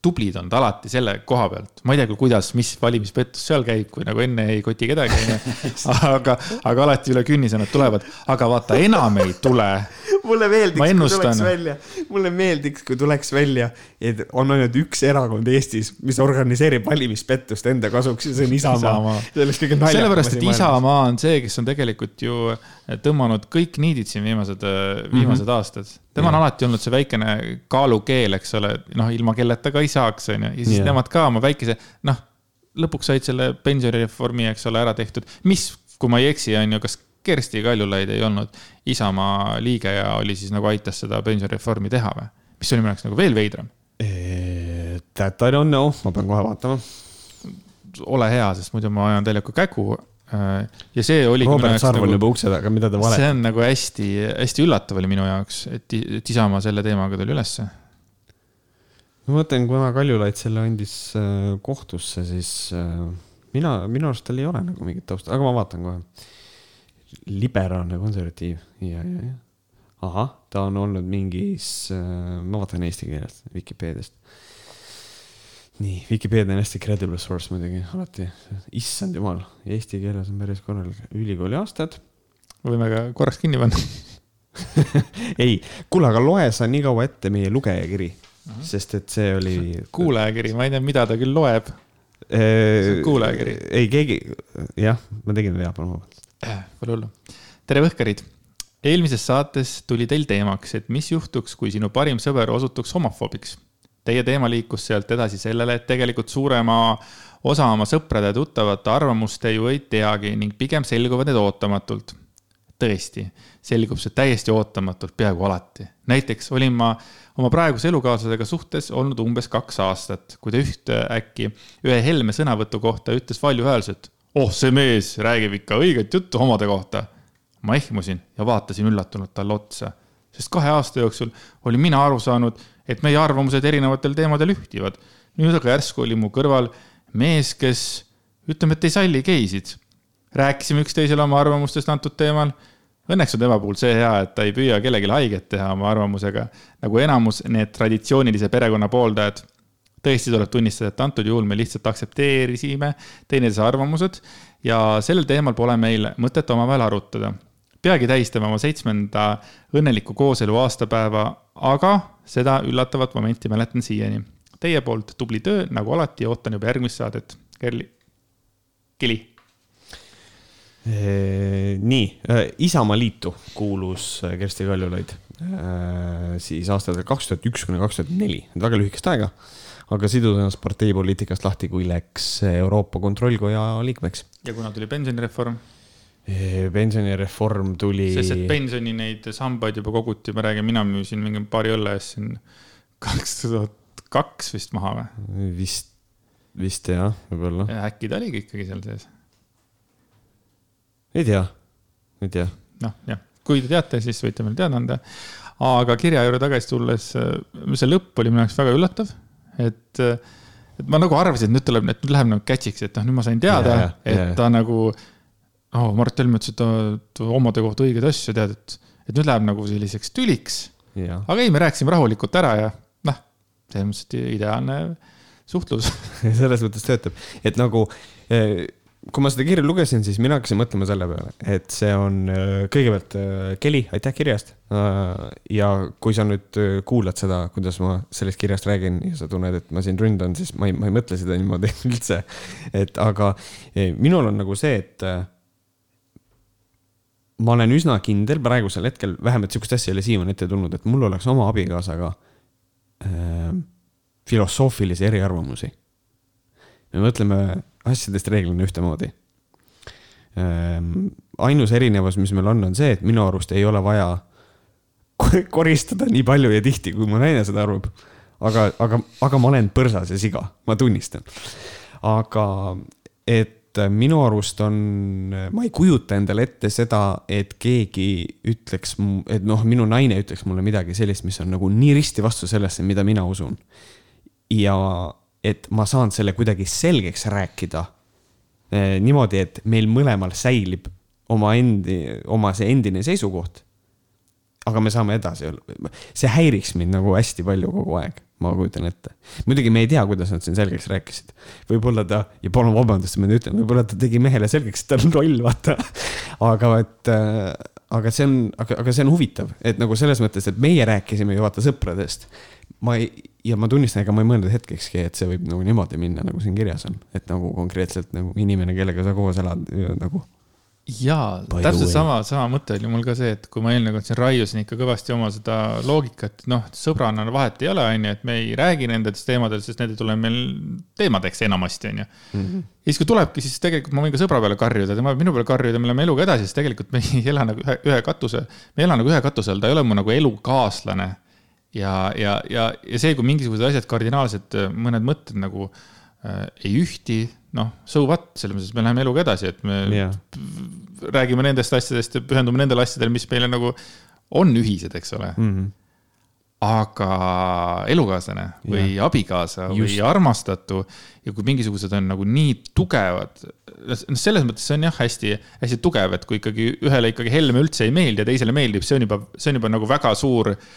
tublid olnud alati selle koha pealt. ma ei tea küll, kuidas, mis valimispettus seal käib, kui nagu enne ei koti kedagi, onju. aga, aga alati üle künnise nad tulevad. aga vaata, enam ei tule. mulle meeldiks, kui tuleks välja, mulle meeldiks, kui tuleks välja, et on ainult üks erakond Eestis, mis organiseerib valimispettust enda kasuks ja see on Isamaa, Isamaa.. see oleks kõige naljakam. sellepärast, et Isamaa on see, kes on tegelikult ju tõmmanud kõik niidid siin viimased, viimased mm -hmm. aastad. tema on alati olnud see väikene kaalukeel, eks ole, noh, ilma kelleta ka ei saaks, on ju, ja siis yeah. nemad ka oma väikese, noh, lõpuks said selle pensionireformi, eks ole, ära tehtud, mis, kui ma ei eksi, on ju, kas Kersti Kaljulaid ei olnud Isamaa liige ja oli siis nagu aitas seda pensionireformi teha või? mis oli minu jaoks nagu veel veidram. That I don't know, ma pean kohe vaatama. ole hea, sest muidu ma ajan teile kui kägu ja see oli. Robert Sarv on nagu, juba ukse taga, mida ta valetab? see on nagu hästi, hästi üllatav oli minu jaoks, et, et Isamaa selle teemaga tuli ülesse ma mõtlen, kuna Kaljulaid selle andis äh, kohtusse, siis äh, mina, minu arust tal ei ole nagu mingit tausta, aga ma vaatan kohe. liberaalne konservatiiv ja, ja, ja. ahah, ta on olnud mingis, äh, ma vaatan eesti keeles, Vikipeediast. Nii, Vikipeedia on hästi credible source muidugi, alati, issand jumal, eesti keeles on päris korralik, ülikooli aastad. võime ka korraks kinni panna ei, kuule, aga loe sa nii kaua ette meie lugejakiri -hmm. sest et see oli. kuulajakiri, ma ei tea, mida ta küll loeb. kuulajakiri. ei, keegi, jah, ma tegin vea, palun vabandust. Äh, pole hullu. tere, Võhkarid. eelmises saates tuli teil teemaks, et mis juhtuks, kui sinu parim sõber osutuks homofoobiks. Teie teema liikus sealt edasi sellele, et tegelikult suurema osa oma sõprade ja tuttavate arvamust te ju ei teagi ning pigem selguvad need ootamatult. tõesti, selgub see täiesti ootamatult peaaegu alati. näiteks olin ma oma praeguse elukaaslasega suhtes olnud umbes kaks aastat, kui ta ühtäkki ühe Helme sõnavõtu kohta ütles valjuhäälselt. oh, see mees räägib ikka õiget juttu homode kohta. ma ehmusin ja vaatasin üllatunult talle otsa, sest kahe aasta jooksul olin mina aru saanud, et meie arvamused erinevatel teemadel ühtivad. nüüd aga järsku oli mu kõrval mees, kes ütleme, et ei salli geisid. rääkisime üksteisele oma arvamustest antud teemal. Õnneks on tema puhul see hea, et ta ei püüa kellelegi haiget teha oma arvamusega, nagu enamus need traditsioonilise perekonna pooldajad. tõesti tuleb tunnistada, et antud juhul me lihtsalt aktsepteerisime teineteise arvamused ja sellel teemal pole meil mõtet omavahel arutada. Peagi tähistame oma seitsmenda õnneliku kooselu aastapäeva, aga seda üllatavat momenti mäletan siiani Teie poolt tubli töö, nagu alati, ootan juba järgmist saadet. Kerli, Kili. nii, Isamaa liitu kuulus Kersti Kaljulaid siis aastatel kaks tuhat üks kuni kaks tuhat neli, väga lühikest aega, aga sidus ennast parteipoliitikast lahti, kui läks Euroopa Kontrollkoja liikmeks. ja kuna tuli pensionireform? Pensionireform tuli. sest et pensioni neid sambaid juba koguti, ma räägin, mina müüsin mingi paari õlle eest siin kaks tuhat kaks vist maha või? vist, vist jah, võib-olla. äkki ta oligi ikkagi seal sees? ei tea, ei tea. noh, jah, kui te teate, siis võite meile teada anda. aga kirja juurde tagasi tulles, see lõpp oli minu jaoks väga üllatav, et, et ma nagu arvasin, et nüüd tuleb, et nüüd läheb nagu catch'iks, et noh, nüüd ma sain teada, et yeah. ta nagu oh,, Mart Helme ütles, et ta, omade kohta õigeid asju tead, et, et nüüd läheb nagu selliseks tüliks. aga ei, me rääkisime rahulikult ära ja selles mõttes, et ideaalne suhtlus selles mõttes töötab, et nagu eh, kui ma seda kirja lugesin, siis mina hakkasin mõtlema selle peale, et see on eh, kõigepealt eh, Keli, aitäh kirja eest. ja kui sa nüüd kuulad seda, kuidas ma sellest kirjast räägin ja sa tunned, et ma sind ründan, siis ma ei, ma ei mõtle seda niimoodi üldse. et aga minul on nagu see, et ma olen üsna kindel praegusel hetkel, vähemalt sihukest asja ei ole siiamaani ette tulnud, et mul oleks oma abikaasaga äh, filosoofilisi eriarvamusi. me mõtleme asjadest reeglina ühtemoodi äh,. ainus erinevus, mis meil on, on see, et minu arust ei ole vaja koristada nii palju ja tihti, kui mu naine seda arvab. aga, aga, aga ma olen põrsas ja siga, ma tunnistan. aga et minu arust on, ma ei kujuta endale ette seda, et keegi ütleks, et noh, minu naine ütleks mulle midagi sellist, mis on nagu nii risti vastu sellesse, mida mina usun. ja et ma saan selle kuidagi selgeks rääkida eh, niimoodi, et meil mõlemal säilib oma endi, oma see endine seisukoht. Aga me saame edasi, see häiriks mind nagu hästi palju kogu aeg ma kujutan ette. muidugi me ei tea, kuidas nad siin selgeks rääkisid. võib-olla ta, ja palun vabandust, ma nüüd ütlen, võib-olla ta tegi mehele selgeks, et ta on loll, vaata. aga et, äh, aga see on, aga, aga see on huvitav, et nagu selles mõttes, et meie rääkisime ju vaata sõpradest. ma ei, ja ma tunnistan, ega ma ei mõelnud hetkekski, et see võib nagu niimoodi minna, nagu siin kirjas on. et nagu konkreetselt nagu inimene, kellega sa koos elad, nagu jaa, täpselt sama, sama mõte oli mul ka see, et kui ma eelmine kord siin raiusin ikka kõvasti oma seda loogikat, noh, sõbrana vahet ei ole, on ju, et me ei räägi nendest teemadest, sest need ei tule meil teemadeks enamasti, on ju. Mhm. ja siis, kui tulebki, siis tegelikult ma võin ka sõbra peale karjuda, tema võib minu peale karjuda, me läheme eluga edasi, sest tegelikult me ei ela nagu ühe, ühe katuse, me ei ela nagu ühe katuse all, ta ei ole mu nagu elukaaslane. ja, ja, ja, ja see, kui mingisugused asjad kardinaalselt, mõned mõtted nagu äh, ei ühti noh, so what, selles mõttes me läheme eluga edasi, et me yeah. räägime nendest asjadest ja pühendume nendele asjadele, mis meile nagu on ühised, eks ole mm. -hmm. aga elukaaslane või yeah. abikaasa Just. või armastatu ja kui mingisugused on nagu nii tugevad, noh, selles mõttes see on jah, hästi, hästi tugev, et kui ikkagi ühele ikkagi Helme üldse ei meeldi ja teisele meeldib, see on juba, see on juba nagu väga suur äh,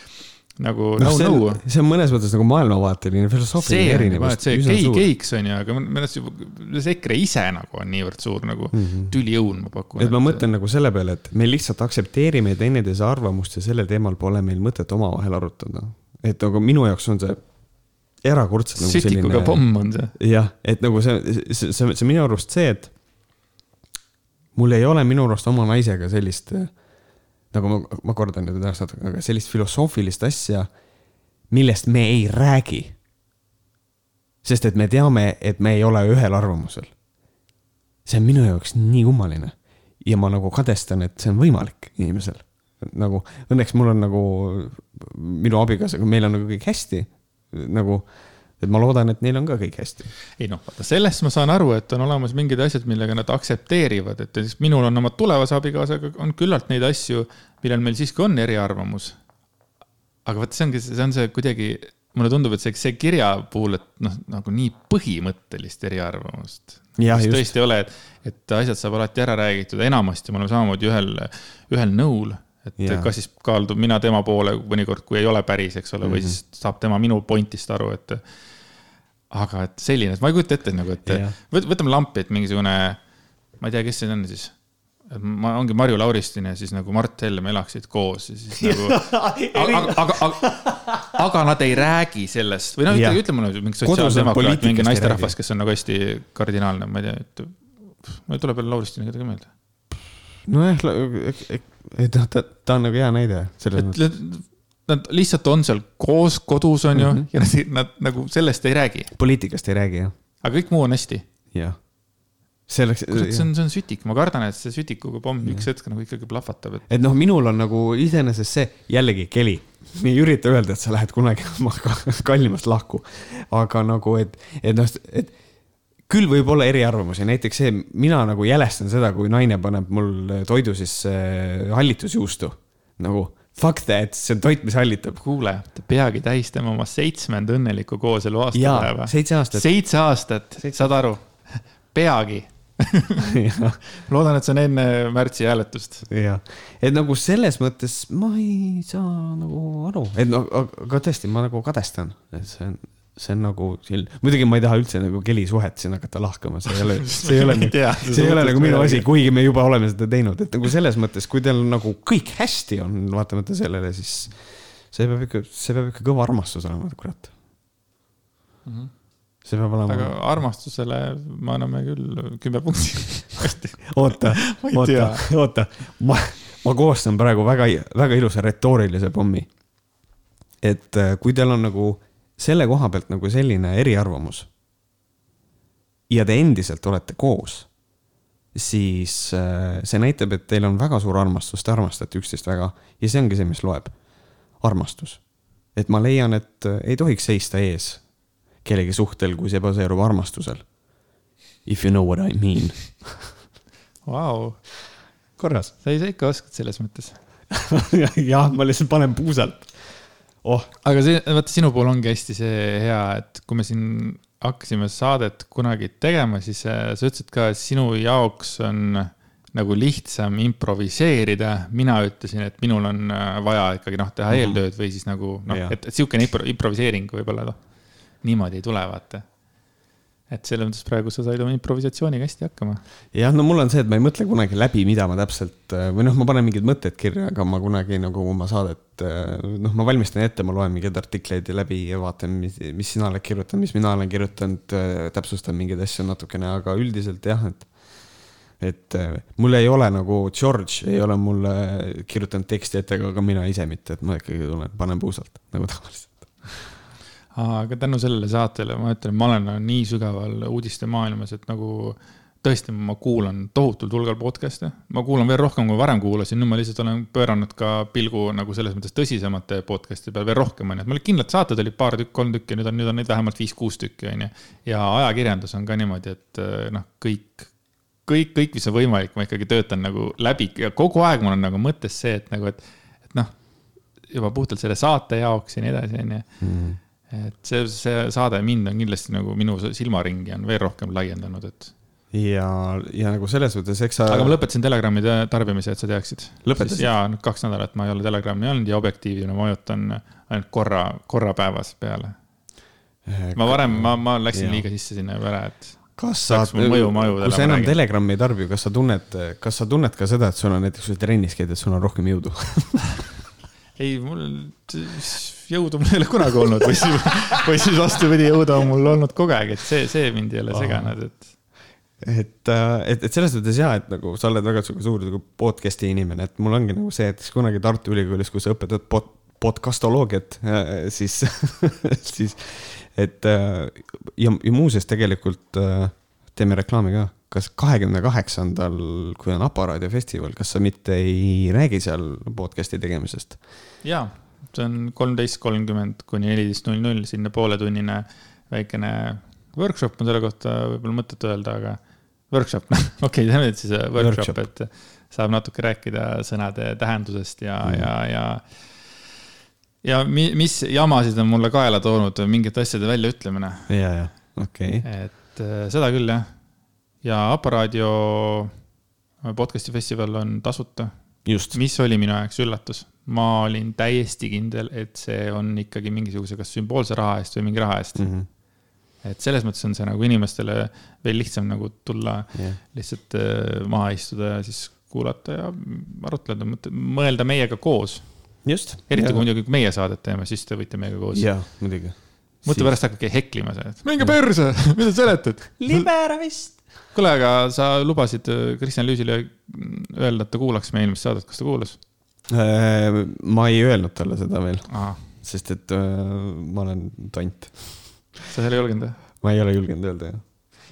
nagu no, no, no. see on mõnes mõttes nagu maailmavaateline filosoofiline erinevus. see kei-, keiks on ju, aga minu arust see EKRE ise nagu on niivõrd suur nagu mm -hmm. tüliõun, ma pakun. et ma mõtlen nagu selle peale, et me lihtsalt aktsepteerime teineteise arvamust ja sellel teemal pole meil mõtet omavahel arutada. et nagu minu jaoks on see erakordselt nagu selline. sütikuga pomm on see. jah, et nagu see, see, see, see minu arust see, et mul ei ole minu arust oma naisega sellist äh, nagu ma, ma kordan nüüd natuke, aga sellist filosoofilist asja, millest me ei räägi. sest et me teame, et me ei ole ühel arvamusel. see on minu jaoks nii kummaline ja ma nagu kadestan, et see on võimalik inimesel. nagu õnneks mul on nagu minu abikaasaga, meil on nagu kõik hästi nagu et ma loodan, et neil on ka kõik hästi. ei noh, vaata sellest ma saan aru, et on olemas mingid asjad, millega nad aktsepteerivad, et näiteks minul on oma tulevase abikaasaga on küllalt neid asju, millel meil siiski on eriarvamus. aga vot see ongi, see on see kuidagi, mulle tundub, et see, see kirja puhul, et noh, nagu nii põhimõttelist eriarvamust. tõesti ei ole, et, et asjad saab alati ära räägitud, enamasti me oleme samamoodi ühel, ühel nõul et ja. kas siis kaldub mina tema poole mõnikord, kui ei ole päris, eks ole mm, -hmm. või mhm. siis saab tema minu pointist aru, et aga et selline, ma ei kujuta ette nagu, et yeah. võtame lampi, et mingisugune, ma ei tea, kes see on siis. et ma, ongi Marju Lauristin ja siis nagu Mart Helm elaksid koos ja siis nagu aga, aga, aga, aga nad ei räägi sellest või noh, ütle, mulle mingi sotsiaaldemokraat, mingi naisterahvas, kes on nagu hästi kardinaalne, ma ei tea, et mul ei tule peale Lauristini kedagi meelde. nojah, et noh, ta, ta on nagu hea näide selles mõttes nad lihtsalt on seal koos kodus, on ju mm, -hmm. ja nad, nad nagu sellest ei räägi. poliitikast ei räägi, jah. aga kõik muu on hästi. jah. see oleks. see on, see on sütik, ma kardan, et see sütikuga pomm ja. üks hetk nagu ikkagi plahvatab et.... et noh, minul on nagu iseenesest see, jällegi keli. ma ei ürita öelda, et sa lähed kunagi oma kallimast lahku. aga nagu, et, et noh, et küll võib olla eriarvamusi, näiteks see, mina nagu jälestan seda, kui naine paneb mul toidu sisse hallitusjuustu nagu fuck that, see on toit, mis hallitab. kuule, te peagi tähistama oma seitsmenda õnneliku kooselu aastapäeva. seitse aastat. seitse aastat, saad aru? peagi loodan, et see on enne märtsi hääletust. jah, et nagu selles mõttes ma ei saa nagu aru, et no aga tõesti, ma nagu kadestan, et see on see on nagu siin, muidugi ma ei taha üldse nagu kelisuhet siin hakata lahkama, see ei ole, see ei ole, see ei ole nagu minu asi, kuigi me juba oleme seda teinud, et nagu selles mõttes, kui teil nagu kõik hästi on, vaatamata sellele, siis see peab ikka, see peab ikka kõva armastus olema, kurat mm. -hmm. see peab olema. aga armastusele me anname küll kümme punkti oota, oota, oota, ma, ma koostan praegu väga, väga ilusa retoorilise pommi. et äh, kui teil on nagu selle koha pealt nagu selline eriarvamus. ja te endiselt olete koos, siis äh, see näitab, et teil on väga suur armastus, te armastate üksteist väga ja see ongi see, mis loeb. armastus. et ma leian, et äh, ei tohiks seista ees kellegi suhtel, kui see baseerub armastusel. If you know what I mean Vau. korras. sa ise ikka oskad selles mõttes jah, ma lihtsalt panen puusalt oh.. aga see, vaata sinu puhul ongi hästi see hea, et kui me siin hakkasime saadet kunagi tegema, siis äh, sa ütlesid ka, et sinu jaoks on nagu lihtsam improviseerida. mina ütlesin, et minul on äh, vaja ikkagi noh, teha mm -hmm. eeltööd või siis nagu noh, et, et sihukene impro improviseering võib-olla noh, niimoodi ei tule, vaata et selles mõttes praegu sa said oma improvisatsiooniga hästi hakkama. jah, no mul on see, et ma ei mõtle kunagi läbi, mida ma täpselt või noh, ma panen mingid mõtted kirja, aga ma kunagi nagu oma saadet, noh, ma valmistan ette, ma loen mingeid artikleid läbi ja vaatan, mis, mis sina oled kirjutanud, mis mina olen kirjutanud, täpsustan mingeid asju natukene, aga üldiselt jah, et et mul ei ole nagu George ei ole mulle kirjutanud teksti ette, aga mina ise mitte, et ma ikkagi tulen, panen puusalt nagu tavaliselt aga tänu sellele saatele ma ütlen, ma olen nii sügaval uudistemaailmas, et nagu tõesti, ma kuulan tohutult hulgal podcast'e, ma kuulan veel rohkem, kui varem kuulasin, nüüd ma lihtsalt olen pööranud ka pilgu nagu selles mõttes tõsisemate podcast'ide peale veel rohkem, onju, et mul kindlad saated olid paar tükki, kolm tükki, nüüd on, nüüd on neid vähemalt viis-kuus tükki, onju. ja ajakirjandus on ka niimoodi, et noh, kõik, kõik, kõik, mis on võimalik, ma ikkagi töötan nagu läbi. Ja kogu aeg mul on nagu mõttes see, et nagu, et, et noh, juba puhtalt selle saate jaoks ja nii edasi, onju mm et see, see saade mind on kindlasti nagu minu silmaringi on veel rohkem laiendanud, et. ja, ja nagu selles mõttes, eks sa. aga ma lõpetasin Telegrami tarbimise, et sa teaksid. jaa, kaks nädalat ma ei ole Telegrami olnud ja Objektiivi ma vajutan ainult korra, korra päevas peale. Ma varem, ma, ma läksin ja. liiga sisse sinna juba ära, et kas sa, kui sa enam Telegrami ei tarbi, kas sa tunned, kas sa tunned ka seda, et sul on näiteks, kui sa trennis käid, et sul on rohkem jõudu ei, mul jõudu mul ei ole kunagi olnud või siis, või siis vastupidi, jõudu on mul olnud kogu aeg, et see, see mind ei ole seganud, et. et, äh, et, et selles mõttes ja, et nagu sa oled väga sihuke suur nagu podcast'i inimene, et mul ongi nagu see, et siis kunagi Tartu Ülikoolis, kui sa õpetad pod, podcastoloogiat, äh, siis siis et äh, ja, ja muuseas tegelikult teeme reklaami ka, kas kahekümne kaheksandal, kui on Aparaadio festival, kas sa mitte ei räägi seal podcast'i tegemisest? jaa, see on kolmteist kolmkümmend kuni neliteist null null, sinna pooletunnine väikene workshop on selle kohta võib-olla mõttetu öelda, aga workshop, noh, okei okay,, teeme nüüd siis äh, workshop, workshop., et saab natuke rääkida sõnade tähendusest ja mm., ja, ja ja mi, mis jamasid on mulle kaela toonud mingite asjade väljaütlemine. ja, ja, okei okay.. et äh, seda küll, jah. ja Aparaadio podcast'i festival on tasuta. mis oli minu jaoks üllatus. Ma olin täiesti kindel, et see on ikkagi mingisuguse kas sümboolse raha eest või mingi raha eest mm. -hmm et selles mõttes on see nagu inimestele veel lihtsam nagu tulla yeah., lihtsalt äh, maha istuda ja siis kuulata ja arutleda, mõelda meiega koos just. eriti kui muidugi meie saadet teeme, siis te võite meiega koos. jaa, muidugi. mõtle pärast hakkabki heklima see, et minge perse, mida sa seletad liberalist. kuule, aga sa lubasid äh, Kristjan Lüüsile öelda, et ta kuulaks meie eelmist saadet, kas ta kuulas? Äh, ma ei öelnud talle seda veel, sest et äh, ma olen tont. sa ei ole julgenud, jah? ma ei ole julgenud öelda, jah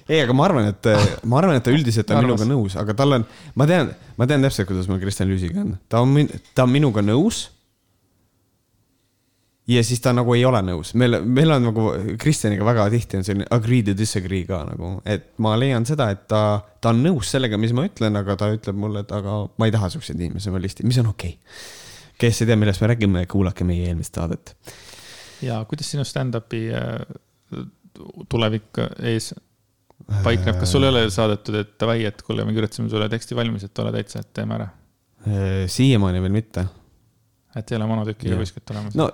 ei, aga ma arvan, et, ma arvan, et ta üldiselt on minuga nõus, aga tal on, ma tean, ma tean täpselt, kuidas mul Kristjan Lüüsiga on. ta on, ta on minuga nõus ja siis ta nagu ei ole nõus, meil, meil on nagu Kristjaniga väga tihti on selline agree to disagree ka nagu, et ma leian seda, et ta, ta on nõus sellega, mis ma ütlen, aga ta ütleb mulle, et aga ma ei taha siukseid inimesi oma listi, mis on okei. Okay.. kes ei tea, millest me räägime, kuulake meie eelmist saadet. ja kuidas sinu stand-up'i äh, tulevik ees paikneb, kas sul ei ole saadetud, et davai, et kuule, me kirjutasime sulle teksti valmis, et ole täitsa, et teeme ära? Äh, siiamaani veel mitte et ei ole monotükiga kuskilt olemas. no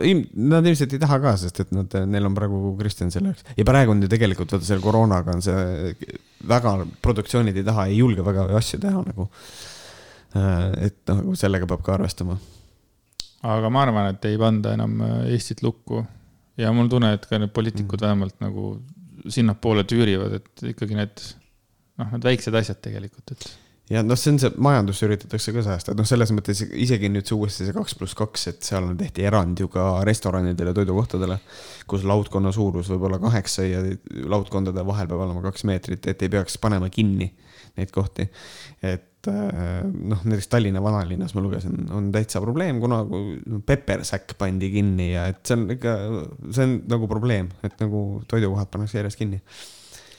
nad ilmselt ei taha ka, sest et nad, neil on praegu Kristjan selle jaoks ja praegu on ju tegelikult vaata selle koroonaga on see väga, produktsioonid ei taha, ei julge väga asju teha nagu. Äh, et nagu sellega peab ka arvestama. aga ma arvan, et ei panda enam äh, Eestit lukku ja mul tunne, et ka need poliitikud mm. vähemalt nagu sinnapoole tüürivad, et ikkagi need noh, need väiksed asjad tegelikult, et ja noh, see on see, majandus üritatakse ka säästa, et noh, selles mõttes isegi nüüd see uuesti see kaks pluss kaks, et seal tehti erand ju ka restoranidele, toidukohtadele, kus laudkonna suurus võib olla kaheksa ja laudkondade vahel peab olema kaks meetrit, et ei peaks panema kinni neid kohti. et äh, noh, näiteks Tallinna vanalinnas ma lugesin, on täitsa probleem, kuna Peppersäkk pandi kinni ja et see on ikka, see on nagu probleem, et nagu toidukohad pannakse järjest kinni.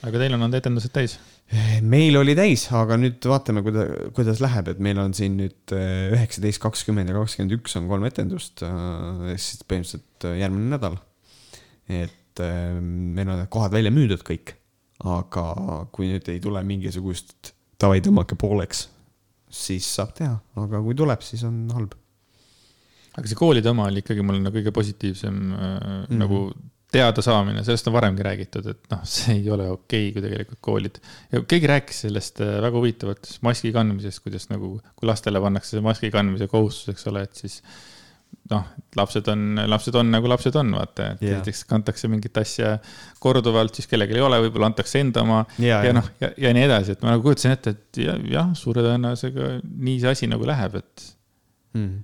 aga teil on olnud etendused täis meil oli täis, aga nüüd vaatame, kuidas, kuidas läheb, et meil on siin nüüd äh, üheksateist, kakskümmend ja kakskümmend üks on kolm etendust, äh, siis põhimõtteliselt äh, järgmine nädal. et meil on kohad välja müüdud kõik, aga kui nüüd ei tule mingisugust davai, tõmmake pooleks, siis saab teha, aga kui tuleb, siis on halb. aga see koolide oma oli ikkagi mul nagu kõige positiivsem mm -hmm. nagu teadasaamine, sellest on varemgi räägitud, et noh, see ei ole okei okay,, kui tegelikult koolid. ja keegi rääkis sellest äh, väga huvitavatest maski kandmisest, kuidas nagu, kui lastele pannakse see maski kandmise kohustus, eks ole, et siis noh, lapsed on, lapsed on nagu lapsed on, vaata, et yeah. näiteks kantakse mingit asja korduvalt, siis kellelgi ei ole, võib-olla antakse enda oma yeah, ja noh, ja, ja nii edasi, et ma nagu kujutasin ette, et jah ja,, suure tõenäosusega nii see asi nagu läheb, et mm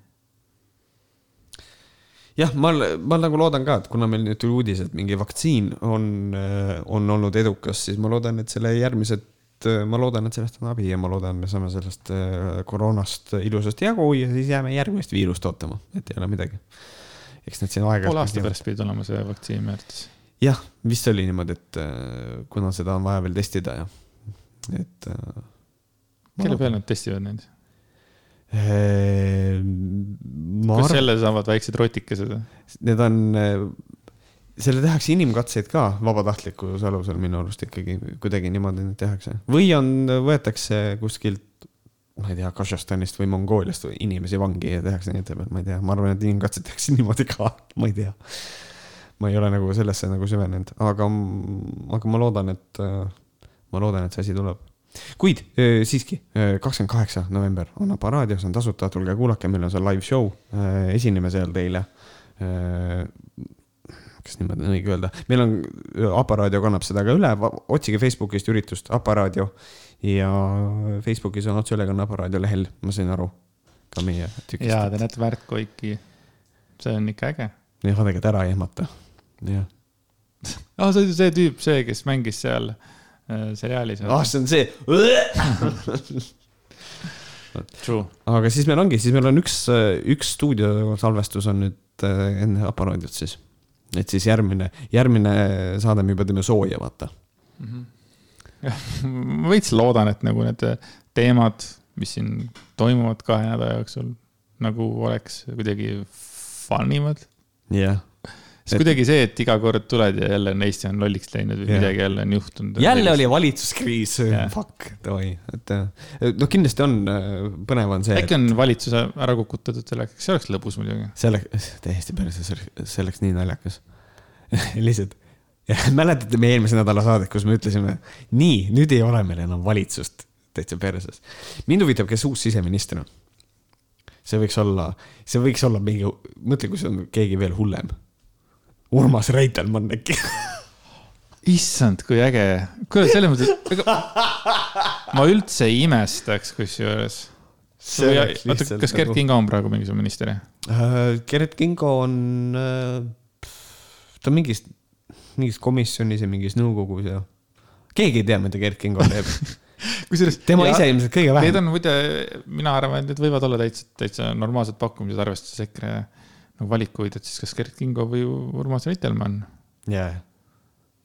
jah, ma, ma nagu loodan ka, et kuna meil nüüd tuli uudis, et mingi vaktsiin on, äh, on olnud edukas, siis ma loodan, et selle järgmised, äh, ma loodan, et sellest on abi ja ma loodan, me saame sellest äh, koroonast ilusasti jagu ja siis jääme järgmist viirust ootama, et ei ole midagi. eks need siin aeg-ajalt. poole aasta pärast pidi tulema see vaktsiin arvates. jah, vist oli niimoodi, et kuna seda on vaja veel testida ja, et. kelle peal nad testivad neid? Ehm, kas arv... selle saavad väiksed rotikesed või? Need on, eh, selle tehakse inimkatseid ka vabatahtlikkuse alusel minu arust ikkagi kuidagi niimoodi neid tehakse. või on, võetakse kuskilt, ma ei tea, Kasahstanist või Mongooliast või inimesi vangi ja tehakse nende peal, ma ei tea, ma arvan, et inimkatseid tehakse niimoodi ka, ma ei tea. ma ei ole nagu sellesse nagu süvenenud, aga, aga ma loodan, et, ma loodan, et see asi tuleb kuid äh, siiski, äh, kakskümmend kaheksa november on Aparaadios, on tasuta, tulge kuulake, meil on seal live show, äh, esineme seal teile. kas niimoodi on õige öelda, meil on, Aparaadio kannab seda ka üle, otsige Facebookist üritust Aparaadio ja Facebookis on otseülekanne Aparaadio lehel, ma sain aru, ka meie tükist. ja te näete Märt Koiki, see on ikka äge. jah, et ära ei ehmata, jah. Ah, see see tüüp, see, kes mängis seal. äh, seriaalis. ah, see on see. True. aga siis meil ongi, siis meil on üks, üks stuudiosalvestus on nüüd äh, enne aparaadiot siis. et siis järgmine, järgmine saade me juba teeme sooja, vaata. ma veits loodan, et nagu need teemad, mis siin toimuvad kahe nädala jooksul, nagu oleks kuidagi fun imad. jah. Sest kuidagi see, et iga kord tuled ja jälle on Eesti on lolliks läinud või Jah. midagi jälle on juhtunud. jälle oli valitsuskriis Jah., fuck, davai, et äh, noh, kindlasti on, põnev on see. äkki on valitsuse ära kukutatud selleks, see oleks lõbus muidugi. selle, täiesti perse, see oleks nii naljakas. lihtsalt, mäletate meie eelmise nädala saadet, kus me ütlesime, nii, nüüd ei ole meil enam valitsust, täitsa perses. mind huvitab, kes uus siseminister on. see võiks olla, see võiks olla mingi, mõtle, kui see on keegi veel hullem. Urmas Reitelmann äkki. issand, kui äge. kuule, selles mõttes, ega ma üldse ei imestaks kusjuures. oota, kas Gerd? Kingo on praegu mingisugune minister? Äh, Gerd Kingo on, ta on mingis, mingis komisjonis ja mingis nõukogus ja keegi ei tea, mida Gerd Kingo teeb. kusjuures tema ise ilmselt kõige Need vähem. on muide, mina arvan, et need võivad olla täitsa, täitsa normaalsed pakkumised, arvestades EKRE nagu valikuid, et siis kas Gerd Kingo või Urmas Reitelmann. jaa,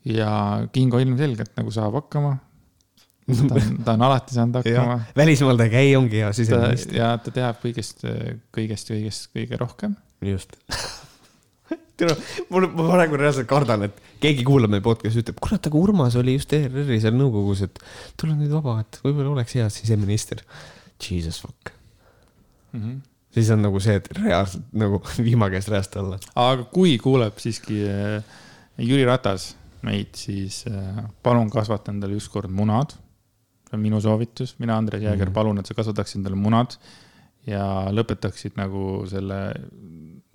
ja Kingo ilmselgelt nagu saab hakkama. ta on, ta on alati saanud hakkama. välismaal ta ei käi, ongi hea siseminister. ja ta teab kõigest, kõigest kõigest kõige rohkem. just. tere, mul, ma praegu reaalselt kardan, et keegi kuulab meie podcast'i, ütleb, kurat, aga Urmas oli just ERR-i seal nõukogus, et tule nüüd vaba, et võib-olla oleks hea siseminister. Jesus fuck. Mm -hmm. Siis on nagu see, et reaalselt nagu vihma käest räästa alla. aga kui kuuleb siiski äh, Jüri Ratas meid, siis äh, palun kasvata endale ükskord munad. see on minu soovitus, mina, Andres Jääger, Mhm. palun, et sa kasvataksid endale munad ja lõpetaksid nagu selle,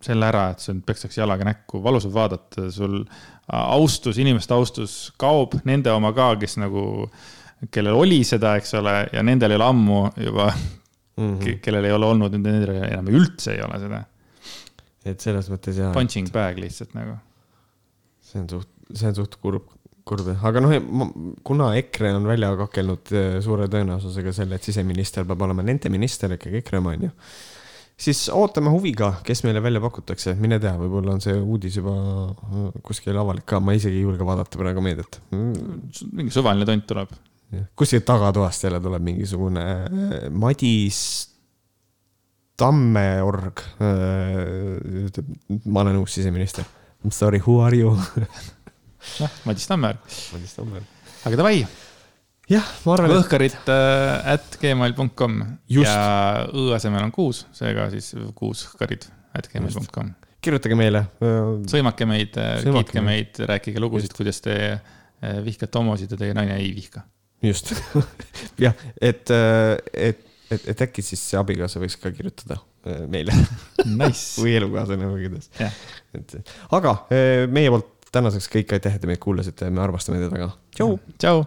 selle ära, et sul pekstakse jalaga näkku, valus on vaadata, sul austus, inimeste austus kaob, nende oma ka, kes nagu, kellel oli seda, eks ole, ja nendel ei ole ammu juba, Mhm. kellel ei ole olnud, nendel enam üldse ei ole seda. et selles mõttes jaa. Punching bag lihtsalt nagu see on suht, see on suht kurb, kurb jah, aga noh, kuna EKRE on välja kakelnud eh, suure tõenäosusega selle, et siseminister peab olema nende minister ikkagi EKRE oma onju, siis ootame huviga, kes meile välja pakutakse, mine tea, võib-olla on see uudis juba äh, kuskil avalik ka, ma isegi ei julge vaadata praegu meediat. mingi suvaline tont tuleb. Kuskilt tagatoast jälle tuleb mingisugune äh, Madis Tammeorg, ütleb, ma olen uus siseminister. I m sorry, who are you? noh, Madis Tammer. Madis Tammeorg. aga davai, jah, ma arvan, lõhkarit äh, at gmail.com ja õ asemel on kuus, seega siis kuus hõhkarid at gmail.com. kirjutage meile. sõimake meid, kiitke meid, rääkige lugusid, kuidas te äh, vihkate homosid ja teie naine ei vihka. Just, jah, et, et, et, et äkki siis see abikaasa võiks ka kirjutada äh, meile Nice. või elukaaslane või kuidas Jah.. et, aga äh, meie poolt tänaseks kõik, aitäh, et te meid kuulasite, me armastame teid väga. tšau. tšau.